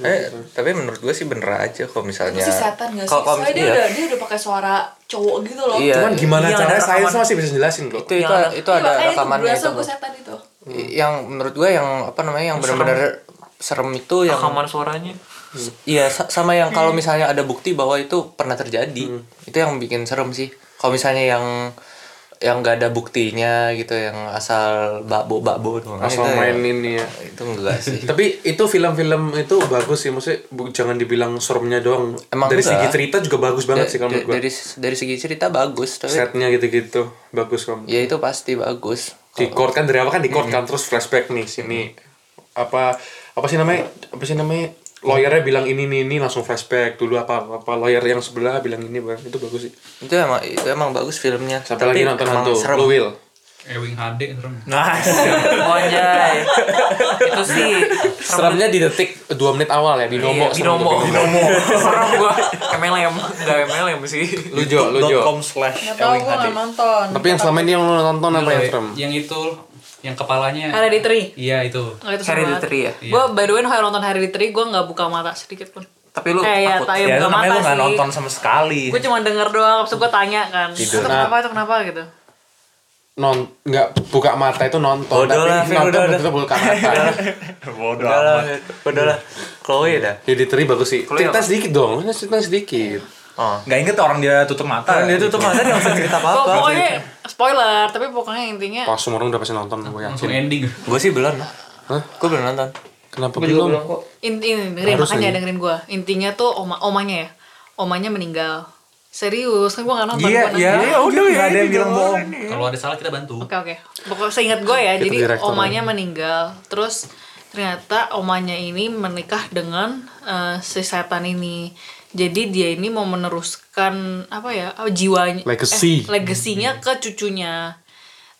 eh tapi menurut gue sih bener aja kalau misalnya Si setan gak sih? kalau kalau Soalnya dia iya. udah dia udah pakai suara cowok gitu loh. Iya. Cuman gimana Iya, caranya sains rekaman. masih bisa jelasin kok. itu itu Yang ada- itu ada Iya, makanya rekamannya itu gue setan itu. yang menurut gue yang apa namanya yang benar-benar serem itu yang rekaman suaranya iya sa- sama yang kalau misalnya ada bukti bahwa itu pernah terjadi itu yang bikin serem sih kalau misalnya yang yang gak ada buktinya gitu yang asal bakbo bakbo doang. Asal itu, main ini ya. itu enggak sih. Tapi itu film-film itu bagus sih, maksudnya jangan dibilang seremnya doang. Emang dari enggak. segi cerita juga bagus banget Da- sih kalau menurut dari dari segi cerita bagus tapi Setnya gitu-gitu bagus kalau ya itu pasti bagus. Di court kan dari awal kan di court kan terus flashback nih sini. Apa apa sih namanya apa sih namanya lawyernya bilang ini ini ini langsung flashback dulu apa apa lawyer yang sebelah bilang ini bang. Itu bagus sih. Itu emang itu emang bagus filmnya. Sampai lagi nonton emang hantu? serem. will. Ewing HD serem. nah anjay itu sih. Serem seremnya di detik dua menit awal ya di nomo Iya, binomo binomo serem gua. MLM enggak MLM sih. Lu jo lu jo com slash gue gak nonton. tapi yang selama ini yang lu nonton apa yang serem? Yang itu yang kepalanya. Hereditary. Iya itu. Oh, itu. Hereditary ya Gue by the way kalau nonton Hereditary gue gak buka mata sedikit pun. tapi lu Eh, ya, takut tak- ya namanya mata lu nggak sih. nonton sama sekali Gue cuma denger doang, terus gue tanya kan. Tidur. Itu kenapa, itu kenapa gitu. non nggak buka mata itu nonton Bodoh tapi lah, nonton udah, itu buka mata bodoh udah lah amat udah lah Chloe dah teri bagus sih cerita sedikit dong lu cerita sedikit oh nggak inget orang dia tutup mata dia tutup mata dia nggak usah cerita apa apa pokoknya spoiler, tapi pokoknya intinya pas semua orang udah pasti nonton gue yakin ending. gue sih belum Hah? gue belum nonton kenapa belum belum kok in- ini dengerin Harus makanya aja. dengerin gue. Intinya tuh oma omanya ya, omanya meninggal. Serius, kan gue gak nonton. iya gua iya nonton. ya udah nggak ada yang bilang bohong Kalau ada salah kita bantu. Oke oke. Pokoknya seingat gue ya, jadi omanya meninggal, terus ternyata omanya ini menikah dengan eh, si setan ini. Jadi dia ini mau meneruskan apa ya oh, jiwanya, Legacy. eh, legasinya ke cucunya.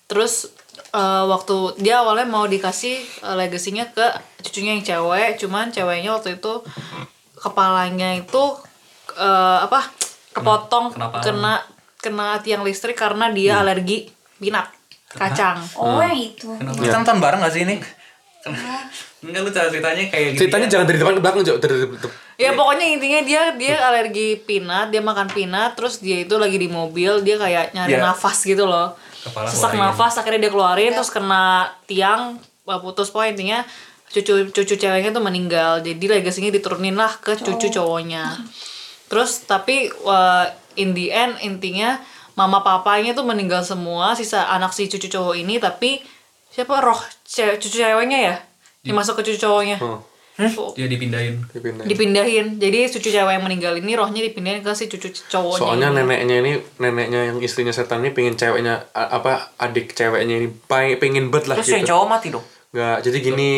Terus eh, waktu dia awalnya mau dikasih eh, legasinya ke cucunya yang cewek, cuman ceweknya waktu itu kepalanya itu eh, apa kepotong Kenapa? kena kena tiang listrik karena dia alergi peanut kacang. oh yang itu kita nonton bareng gak sih ini Enggak lu cara ceritanya kayak gitu. ceritanya jangan dari depan ke belakang jauh dari depan Ya pokoknya intinya dia dia alergi peanut, dia makan peanut, terus dia itu lagi di mobil, dia kayak nyari Ya. nafas gitu loh. Kepala Sesak keluarin. nafas, akhirnya dia keluarin, terus kena tiang, wah, putus poin intinya cucu cucu ceweknya tuh meninggal. Jadi legasinya diturunin lah ke cucu cowoknya. Terus tapi wah, in the end intinya mama papanya tuh meninggal semua sisa anak si cucu cowok ini tapi siapa roh ce- cucu ceweknya ya yang masuk ke cucu cowoknya Oh, Dia dipindahin. Dipindahin. dipindahin jadi cucu cewek yang meninggal ini rohnya dipindahin ke si cucu cowoknya Soalnya ini. neneknya ini, neneknya yang istrinya setan ini pengen ceweknya apa adik ceweknya ini pengen, pengen bet lah Terus yang gitu. cowok mati dong. Nggak, jadi gini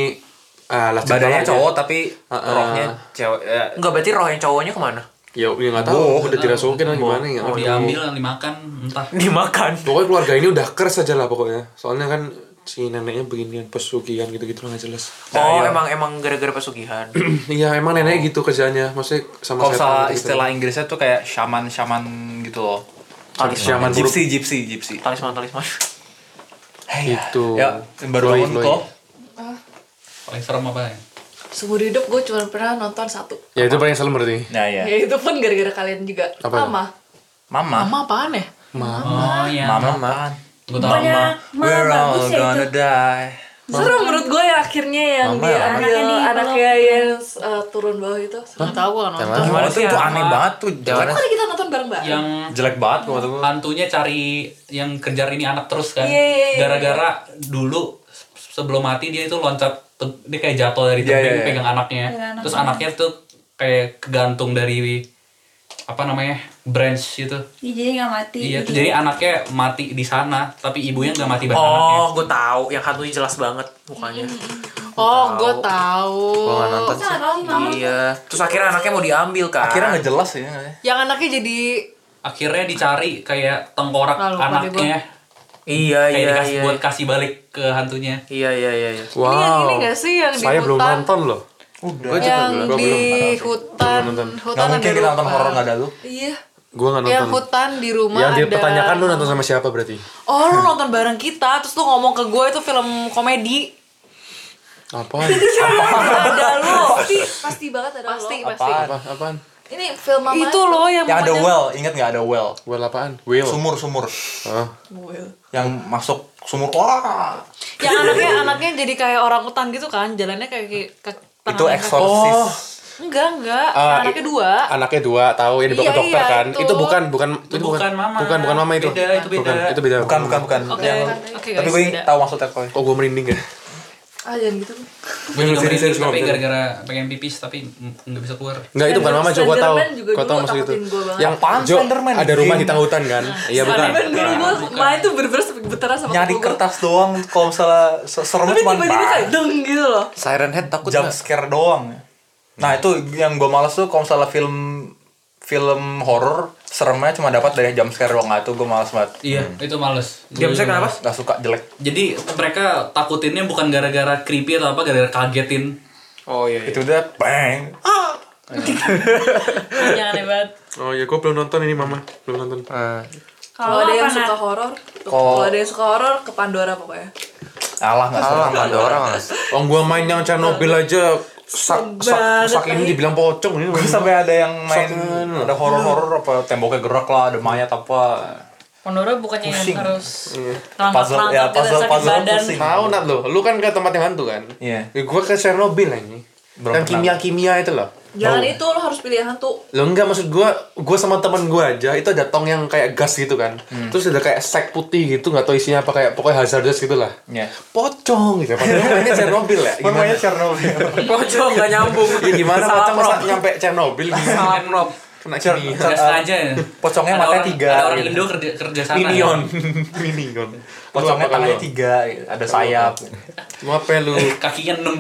ah, lah badannya aja. cowok tapi Ah, ah. rohnya cewek ya, Enggak berarti roh yang cowoknya ke mana? Ya, ya nggak tahu, udah dirasukin atau gimana ya. Tahu. diambil dimakan entah. Dimakan. Pokoknya keluarga ini udah kers aja lah pokoknya. Soalnya kan si neneknya beginian pesugihan gitu-gitu lah nggak jelas. Oh, emang emang gara-gara pesugihan. Iya emang neneknya gitu kerjanya, maksudnya sama kalau salah gitu-gitu. istilah Inggrisnya tuh kayak shaman shaman gitu loh Shaman buruk. gypsy gypsy gypsy talisman talisman. Gitu. ya baru bangun kok Paling serem apa ya? seumur hidup gue cuma pernah nonton satu Ya itu paling serem berarti. nah ya ya itu pun gara-gara kalian juga Apa? mama mama mama apaan ya Oh iya. mama apaan? Gue tau. Pokoknya we're all bagus ya gonna itu. die Serem menurut gue ya akhirnya yang Mama dia ya? ambil Anaknya di anaknya yang uh, turun bawah itu. Nggak tahu gue nonton. Gimana itu, sih itu ya? aneh banget tuh jelek Kok kita nonton bareng-bareng? Yang jelek banget kata gua. hantunya cari yang kejar ini anak terus kan. Iya, iya, iya. Gara-gara dulu sebelum mati dia itu loncat dia kayak jatuh dari Iya, tebing iya, iya. pegang anaknya. Pegang Terus anaknya. anaknya tuh kayak kegantung dari apa namanya branch gitu. Iya, jadi nggak mati. Iya, tuh jadi anaknya mati di sana, tapi ibunya nggak mati bareng anaknya. Oh, gue tahu yang hantunya jelas banget mukanya. Oh, gue tahu. Gua nggak nonton sih? Iya. Terus akhirnya anaknya mau diambil kan. akhirnya nggak jelas ya Yang anaknya jadi Akhirnya dicari kayak tengkorak Lalu, anaknya. Iya, Kayak iya, dikasih iya. buat kasih balik ke hantunya. Iya, iya, iya, iya. Wow. ini yang ini gak sih yang di Saya belum hutan? nonton loh. Gue juga yang belum. Gua di belum. hutan, Belum hutan nggak mungkin ada kita nonton horor nggak ada lu Iya. Gua Yang nonton. hutan di rumah Yang ada. dipertanyakan lu nonton sama siapa berarti? Oh, lu nonton bareng kita, terus lu ngomong ke gue itu film komedi. Apaan? ada lu. Pasti, pasti banget ada Pasti, lo. pasti. Apa? Apaan? Ini film mama. Itu loh yang yang ada well ingat nggak ada well Well apaan? Will. sumur sumur Oh. yang masuk sumur wah yang anaknya anaknya jadi kayak orang hutan gitu kan jalannya kayak kayak ke itu eksorsis Oh. enggak enggak Ah, anaknya dua Anaknya dua, tahu ya dibawa Iya, ke dokter iya, kan? itu. Itu bukan bukan itu bukan mama. Bukan bukan mama itu. Beda, itu beda. Bukan, itu beda. bukan bukan bukan oke Yang- tapi guys gue beda. tahu maksudnya kok Oh, gue merinding ya. Ah jangan gitu Gue juga Serius, serius, merinding, tapi ngomong. gara-gara pengen pipis tapi nggak bisa keluar. Enggak, itu bukan mama, gua tahu. Gua tahu maksud itu. Yang Jo, Slenderman? ada rumah di tengah hutan kan? Iya bukan. Slenderman dulu gue main tuh bener-bener sampai gemeteran sama nyari kertas doang kalau misalnya se- seremnya tapi cuma tiba-tiba kayak deng gitu loh Siren Head takut jump nggak? scare doang nah itu yang gue males tuh kalau misalnya film film horor seremnya cuma dapat dari jump scare doang itu gue males banget Iya, itu males. Jam juga kenapa? nggak suka jelek Jadi mereka takutinnya bukan gara-gara creepy atau apa, gara-gara kagetin. Oh iya. iya. itu udah bang jangan aneh banget Oh iya, gue belum nonton ini mama, belum nonton. Ah, kalau Kalau ada yang suka horor Kalau- ada yang suka horor ke Pandora pokoknya alah nggak ada orang mas. Oh, gue main yang Chernobyl aja sak sak sak ini dibilang pocong ini. Gue sampai ada yang main ada horor-horor apa temboknya gerak lah ada mayat apa Pandora bukannya yang Pusing. harus Puzzle, ya, gitu puzzle- puzzle badan pusing. Tahu nat lo, lu kan ke tempat yang hantu kan? Iya. Ya, gue ke Chernobyl ini. Yang pernah. kimia-kimia itu loh. Jangan Tahu? itu lo harus pilih yang hantu Lo enggak maksud gue, gue sama temen gue aja itu ada tong yang kayak gas gitu kan. Terus ada kayak sek putih gitu, nggak tahu isinya apa kayak pokoknya hazardous gitu lah. Iya. Pocong gitu. Padahal mainnya Chernobyl ya. Gimana? Namanya Chernobyl. Pocong nggak nyambung. Ya, gimana pocong masa nyampe Chernobyl gimana? Salah Kena Cer- kimia. Nggak sengaja ya. Pocongnya Ada matanya orang- tiga. Ada orang gitu. Indo kerja kerja sana. Minion. ya. Minion. Pocongnya tangannya tiga, ada sayap. Lu apa lu? Kakinya enam.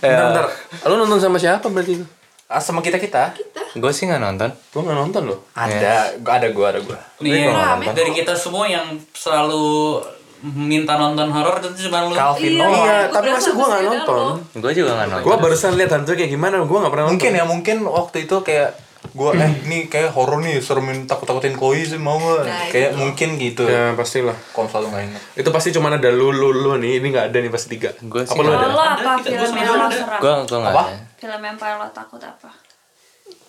Bentar, bentar. Lu nonton sama siapa berarti itu? Ah, sama kita kita Gue sih nggak nonton. Gue nggak nonton loh. ada, gua ada gua ada gua. Nih, nggak nonton. dari kita semua yang selalu minta nonton horor itu cuma lu. Calvin Iya. Iya, gua tapi masa gue nggak nonton? Gue juga nggak nonton. Gue barusan lihat hantu kayak gimana, gue nggak pernah nonton. Mungkin ya, mungkin waktu itu kayak gua eh ini kayak horor nih, seremin takut-takutin koi sih mau nggak? Nah, kayak mungkin gitu. Ya pastilah. Kalau selalu nggak ingat. Itu pasti cuma ada lu, lu, lu nih. Ini nggak ada nih pasti tiga. Gua sih Apa lu nggak ada? Lo apa film gua yang lo ada. serem? Gue gue nggak Apa? ada. Film yang paling lo takut apa?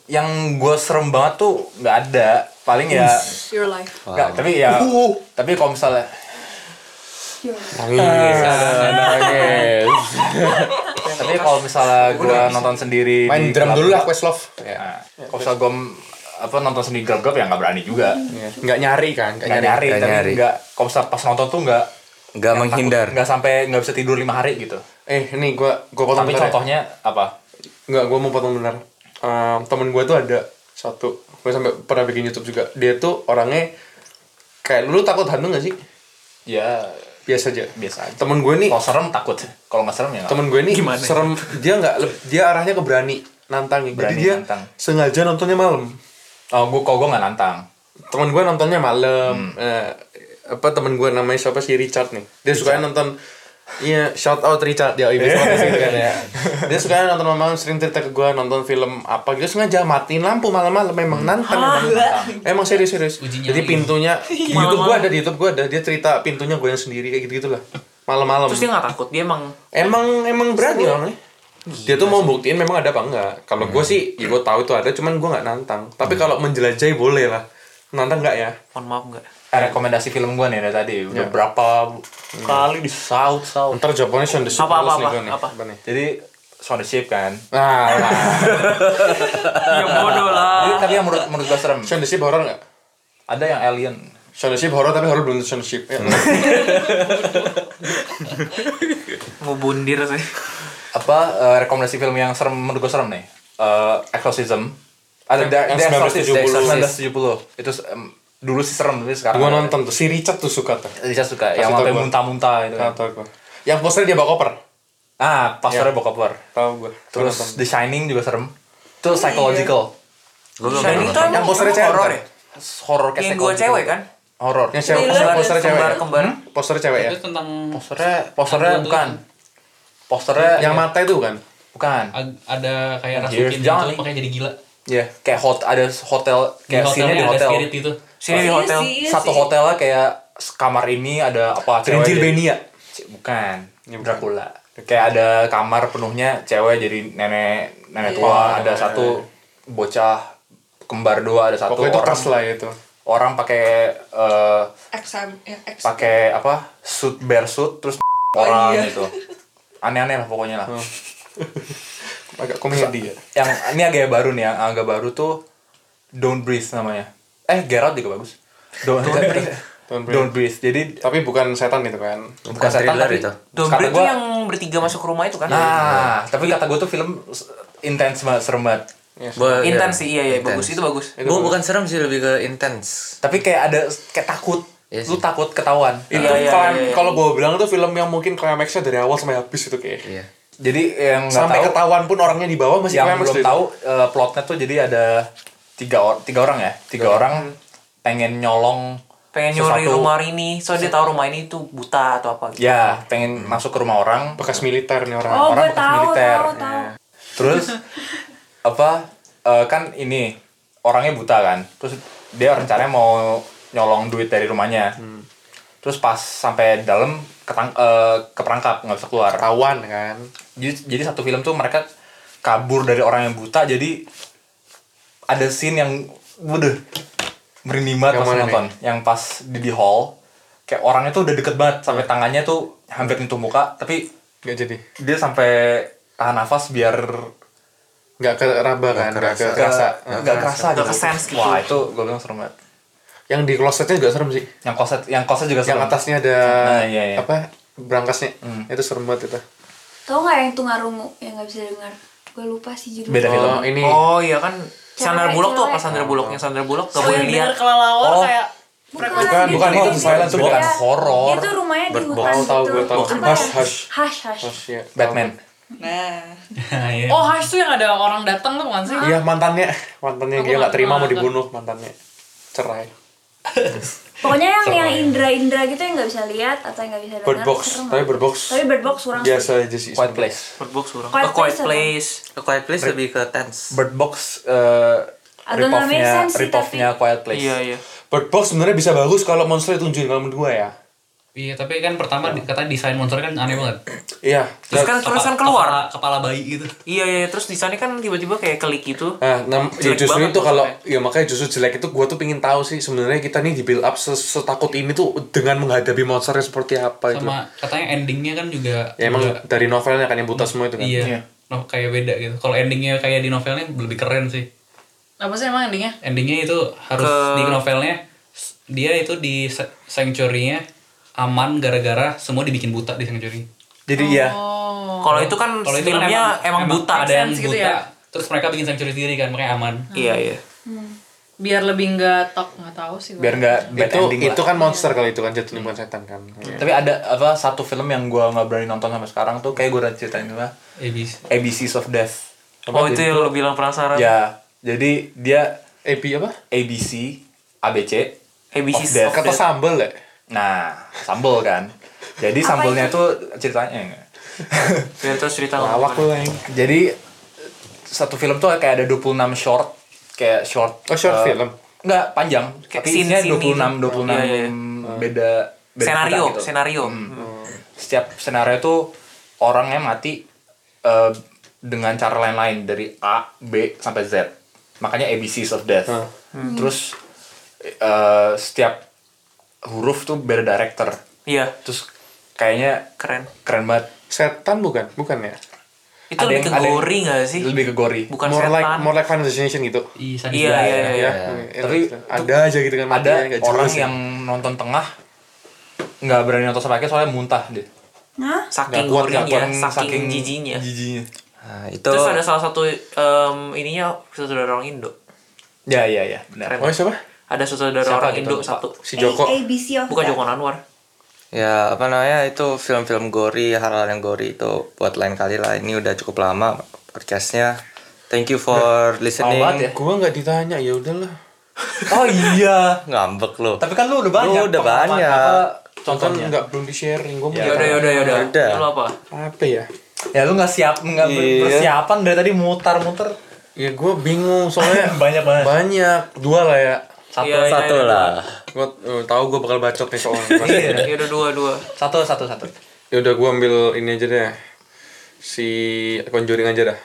Yang gua serem banget tuh nggak ada. Paling ya your life nggak, tapi ya tapi kalau misalnya Nangis. Nangis. Tapi kalau misalnya gua nonton sendiri Main di drum dulu lah, Questlove. ya kalau misalnya gue apa nonton sendiri gelap ya nggak berani juga Iya. nggak nyari kan nggak nggak nyari, nyari, tapi nyari. nggak kalau misalnya pas nonton tuh nggak Nggak menghindar. takut, nggak sampai nggak bisa tidur lima hari gitu eh ini gua gua potong tapi ya. contohnya apa Nggak, gue mau potong benar. Ehm, temen gue tuh ada satu, gue sampai pernah bikin YouTube juga. Dia tuh orangnya kayak lu takut hantu gak sih? ya Biasa aja. biasa aja Temen gue nih, kalau serem takut kalau nggak serem ya nggak temen gue nih serem. Dia nggak, dia arahnya ke berani nantang. Jadi Berani dia nantang. sengaja nontonnya malam. oh gue kalau gue nggak nantang Temen gue nontonnya malam. Eh, apa temen gue namanya siapa sih Richard nih? Dia suka nonton Iya, shout out Richard ya, ibu gitu kan ya. Dia suka nonton malam sering cerita ke gue nonton film apa gitu sengaja matiin lampu malam-malam memang nantang emang. Emang serius serius. Uji Jadi pintunya di YouTube gue ada di YouTube gue ada dia cerita pintunya gue yang sendiri kayak gitu gitulah malam-malam. Terus dia nggak takut, dia emang Emang emang berani orangnya. Dia tuh mau buktiin memang ada apa enggak. Kalau gue sih, ya gue tahu itu ada, cuman gue nggak nantang. Tapi kalau menjelajahi boleh lah. Nantang nggak ya? mohon maaf nggak. Rekomendasi film gue nih dari tadi udah berapa kali disaut saut Ntar jawabannya Shaun the Sheep Apa, apa, apa, gua nih. apa? nih? jadi Shaun the Sheep kan Nah, lah. Ya bodoh lah. Jadi, tapi yang menurut menurut gue serem Shaun the Sheep horor nggak? ada yang alien Shaun the Sheep horor tapi horor belum Shaun the Sheep. Ya. Mau bundir sih. apa eh, rekomendasi film yang serem menurut gue serem nih Eh, Exorcism ada Yang- The, yang The Exorcist 1970. 1970 itu em, dulu sih serem tapi sekarang gue nonton tuh, si Richard tuh suka tuh. Bisa suka Kasih yang sampai gua. muntah-muntah itu kan. Tahu gue. Yang posternya dia bawa koper. ah pastornya bokap war Tahu gue. terus The Shining juga serem itu psychological belum Shining tuh Yang posternya cewek horor ya? horror kayak Yang dua cewek kan? horror Yang cewek, poster, posternya cewek. kembar ya? kembar. Posternya cewek ya? Itu tentang posternya posternya bukan posternya Yang mata itu kan? bukan ada kayak rasukin jangan gitu makanya jadi gila. ya kayak hot ada hotel Di kayak scene hotelnya di ada hotel spirit itu. Sini di Iya hotel. sih, iya satu sih. hotelnya kayak kamar ini ada apa jadi- Transylvania. C- bukan Dracula kayak ada kamar penuhnya cewek jadi nenek nenek tua ada satu bocah kembar dua ada satu Pokoknya itu orang lah itu. orang pakai eh, ya, ex- pakai apa suit bear suit terus orang gitu aneh-aneh lah pokoknya lah Agak komedi ya. yang ini agak baru nih yang agak baru tuh Don't Breathe namanya eh Out juga bagus Don't, Don't Breathe. Don't Breathe jadi Tapi bukan setan itu kan. bukan setan tapi itu. Kata itu gua yang bertiga masuk ke rumah itu kan? nah tapi kata gue tuh film intens banget serem banget Gua- Intens iya, sih, iya iya bagus itu bagus. Gua bukan serem sih lebih ke intens. tapi kayak ada kayak takut Iya lu takut ketahuan Itu Iya, iya, kalau iya, iya. kalau gue bilang itu film yang mungkin climaxnya dari awal sampai habis itu kayak. Iya. jadi yang Sampai tahu ketahuan pun orangnya di bawah masih yang belum tuh itu. tahu eh, plotnya tuh jadi ada tiga or tiga orang ya tiga orang pengen nyolong Pengen nyuri sesuatu- rumah ini, soalnya dia tahu rumah ini tuh buta atau apa gitu. ya pengen masuk ke rumah orang bekas militer nih orang. Oh, orang gue bekas tahu, militer. tahu, tahu. terus apa eh, kan ini orangnya buta kan terus dia rencananya mau nyolong duit dari rumahnya terus pas sampai dalam ketang eh, keperangkap nggak bisa keluar Kawan kan. jadi, jadi satu film tuh mereka kabur dari orang yang buta jadi ada scene yang waduh merinding banget Yang pas nonton yang pas di di hall kayak orangnya tuh udah deket banget sampai tangannya tuh hampir nyentuh muka tapi Gak jadi. dia sampai tahan nafas biar Gak keraba kan. Gak kerasa. kerasa. nggak kerasa Nggak gitu. kesense gitu. wah itu gue bilang serem banget Yang di klosetnya juga serem sih. yang koset yang koset juga serem Yang atasnya ada Nah, iya, iya. apa berangkasnya. Hmm. Itu serem banget itu. Tahu nggak yang tungarungu yang nggak bisa dengar? Gue lupa sih judulnya. Beda film. Oh, ini Oh iya kan Sandra Bullock tuh apa. Sandra Bullock yang Sandra Bullock gak Oh, boleh lihat. kelelawar Oh. kayak Bukan, Bukan, bukan, itu dia silent tuh bukan horor. Dia tuh rumahnya di hutan. Tahu, tahu, gitu. gue tahu. Apa Hush, ya? hush. Hush, hush. Oh, iya. Batman Nah. Nah, iya. Oh, Hush tuh yang ada orang datang tuh bukan sih? Iya mantannya, mantannya dia nggak terima mau dibunuh mantannya, cerai. Pokoknya yang yang indra-indra gitu yang nggak bisa lihat atau yang nggak bisa dengar. Bird Box, tapi Bird Box Tapi Bird Box kurang. biasa aja sih. Quiet Place Bird Box kurang. Quiet Place. A Quiet Place lebih ke tense. Bird Box eh make rip-off-nya rip-off-nya Quiet Place Iya iya. Bird Box sebenarnya bisa bagus kalau monster ditunjukin kalau menurut gue ya. Iya, tapi kan pertama di- katanya desain monsternya kan aneh banget. Iya. Terus kan terus kan keluar. Kepala, kepala bayi gitu. Iya iya terus di sana kan tiba-tiba kayak klik gitu. Nah, nam- ya Jelek justru banget itu kalau ya makanya justru jelek itu gue tuh pingin tahu sih sebenarnya kita nih di build up setakut ini tuh dengan menghadapi monsternya seperti apa itu. Sama katanya endingnya kan juga Ya emang juga- dari novelnya kan yang buta semua itu kan. iya. Iya. No, kayak beda gitu. Kalau endingnya kayak di novelnya lebih keren sih. Apa sih emang endingnya? endingnya itu harus Ke- di novelnya dia itu di sa- sanctuary-nya aman gara-gara semua dibikin buta di sanctuary. Jadi ya Oh. Kalau itu kan Kalau itu kan filmnya emang, buta. ada yang gitu buta, ya. terus mereka bikin sanctuary sendiri kan, makanya aman. Iya iya. Biar lebih nggak tok nggak tahu sih. gua. biar nggak itu itu lah. kan monster kalau itu kan jatuhnya bukan setan kan Tapi ada apa satu film yang gua nggak berani nonton sampai sekarang tuh kayak gue udah ceritain apa ABC. ABCs of Death. Oh itu yang lo bilang penasaran. Ya, jadi dia EP apa ABC, ABC, ABC of Death. kata sambel ya Nah, sambel kan. Jadi sambelnya itu ceritanya enggak. Biar terus cerita lawak lu yang Jadi satu film tuh kayak ada 26 short kayak short Oh, short eh, film? Enggak, panjang. Kayak tapi scene- isinya scene 26 gitu. 26 Iya, iya. beda beda Senario, cerita gitu. senario. Hmm. Setiap senario tuh orangnya mati eh, dengan cara lain-lain dari A, B sampai Z. Makanya ABCs of Death. Terus eh, setiap huruf tuh beda director. Iya, Terus kayaknya keren. keren banget. setan bukan bukan ya Itu Ada lebih yang- ke yang- gori gak sih? Lebih ke gori. Bukan more setan. like more like Final Destination gitu Iya, sadis Iya, banget. iya, iya. ya Tapi ada aja gitu kan ada nggak jelas orang ya. yang nonton tengah nggak berani nonton sampai akhir soalnya muntah dia Hah? Saking Nggak kuat, gorinya, nggak kuat, saking, jijinya. jijinya Nah, itu Terus ada salah satu em, ininya saudara orang Indo. ya ya ya benar oh siapa Ada saudara Siapa orang gitu, Indo satu. si Joko A- ABC of Bukan. Joko Anwar. ya apa namanya itu film-film gori hal-hal yang gori itu buat lain kali lah ini udah cukup lama podcastnya thank you for listening banget ya. gua nggak ditanya ya udahlah oh iya ngambek lo tapi kan lu udah banyak Lu udah banyak. apa kan contohnya nggak belum di sharing gua mau Ya Yaudah, yaudah, yaudah. Yaudah. Lu apa? apa ya ya lu nggak siap nggak Iya. persiapan dari tadi mutar-mutar ya gua bingung soalnya banyak banget banyak dua lah ya satu Iya, iya. satu lah. Gua eh, tahu gua bakal bacot nih soalnya. Ya udah dua dua. satu satu satu. Ya udah gua ambil ini aja deh. Si Conjuring aja dah.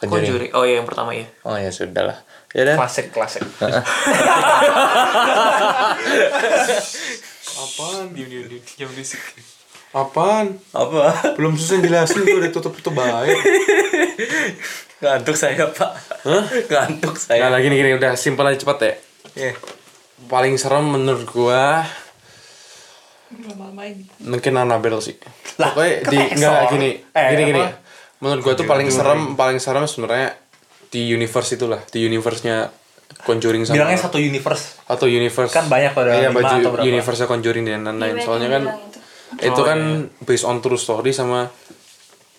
Conjuring. Oh iya yang pertama ya. oh ya sudah lah. Ya udah. Klasik klasik. Apaan? Diam diam diam. Jam bisik. apaan? Apa? Belum susah jelasin gua udah tutup tutup baik ngantuk saya pak. Ngantuk Nah, saya lagi nih gini udah simpel aja cepet ya. Iya. Paling serem menurut gua mungkin Annabelle sih. Lah, Pokoknya kan di Exor. enggak gini, Eh, gini gini. apa? Menurut gua tuh paling serem, paling serem sebenarnya di universe itulah, di universe-nya Conjuring sama bilangnya satu universe atau universe Kan banyak pada iya, lima baju atau berapa? universe Conjuring dan lain-lain. Iya, Soalnya kan itu. itu kan based on true story sama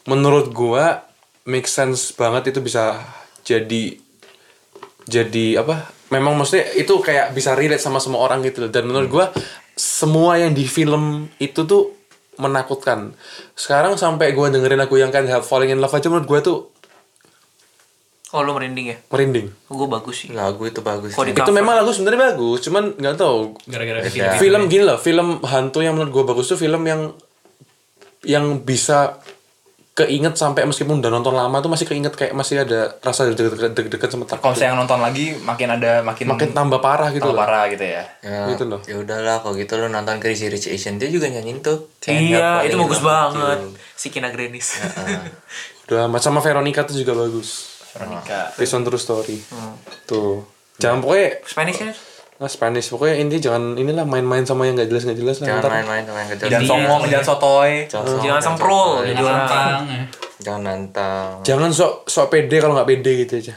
menurut gua make sense banget itu bisa jadi jadi apa memang maksudnya itu kayak bisa relate sama semua orang gitu loh. dan menurut gua semua yang di film itu tuh menakutkan sekarang sampai gua dengerin lagu yang kan Help Falling in Love aja menurut gua tuh Oh lu merinding ya? merinding Gue bagus sih. lagu itu bagus itu memang lagu sebenarnya bagus cuman nggak tahu Gara-gara Beda. film. film gini loh film hantu yang menurut gue bagus tuh film yang yang bisa keinget sampai meskipun udah nonton lama tuh masih keinget kayak masih ada rasa deg-degan sama kalau saya yang nonton lagi makin ada makin makin tambah parah gitu tambah parah gitu ya. Ya, Gitu loh. ya udahlah kalau gitu lo nonton Crazy Rich Asian dia juga nyanyiin tuh. Iya, itu bagus banget. You. Si Kina Grenis. udah amat sama Veronica tuh juga bagus. Veronica. Based on true story. Tuh. Jangan pokoknya Spanish kan? Nah Spanish. Pokoknya inti jangan inilah main-main sama yang nggak jelas nggak jelas lah. Jangan main-main sama yang kejam jangan Iya. songong jangan sotoy. Jangan orang. Tantang, ya. jangan nantang. Jangan sok sok pede kalau nggak pede gitu aja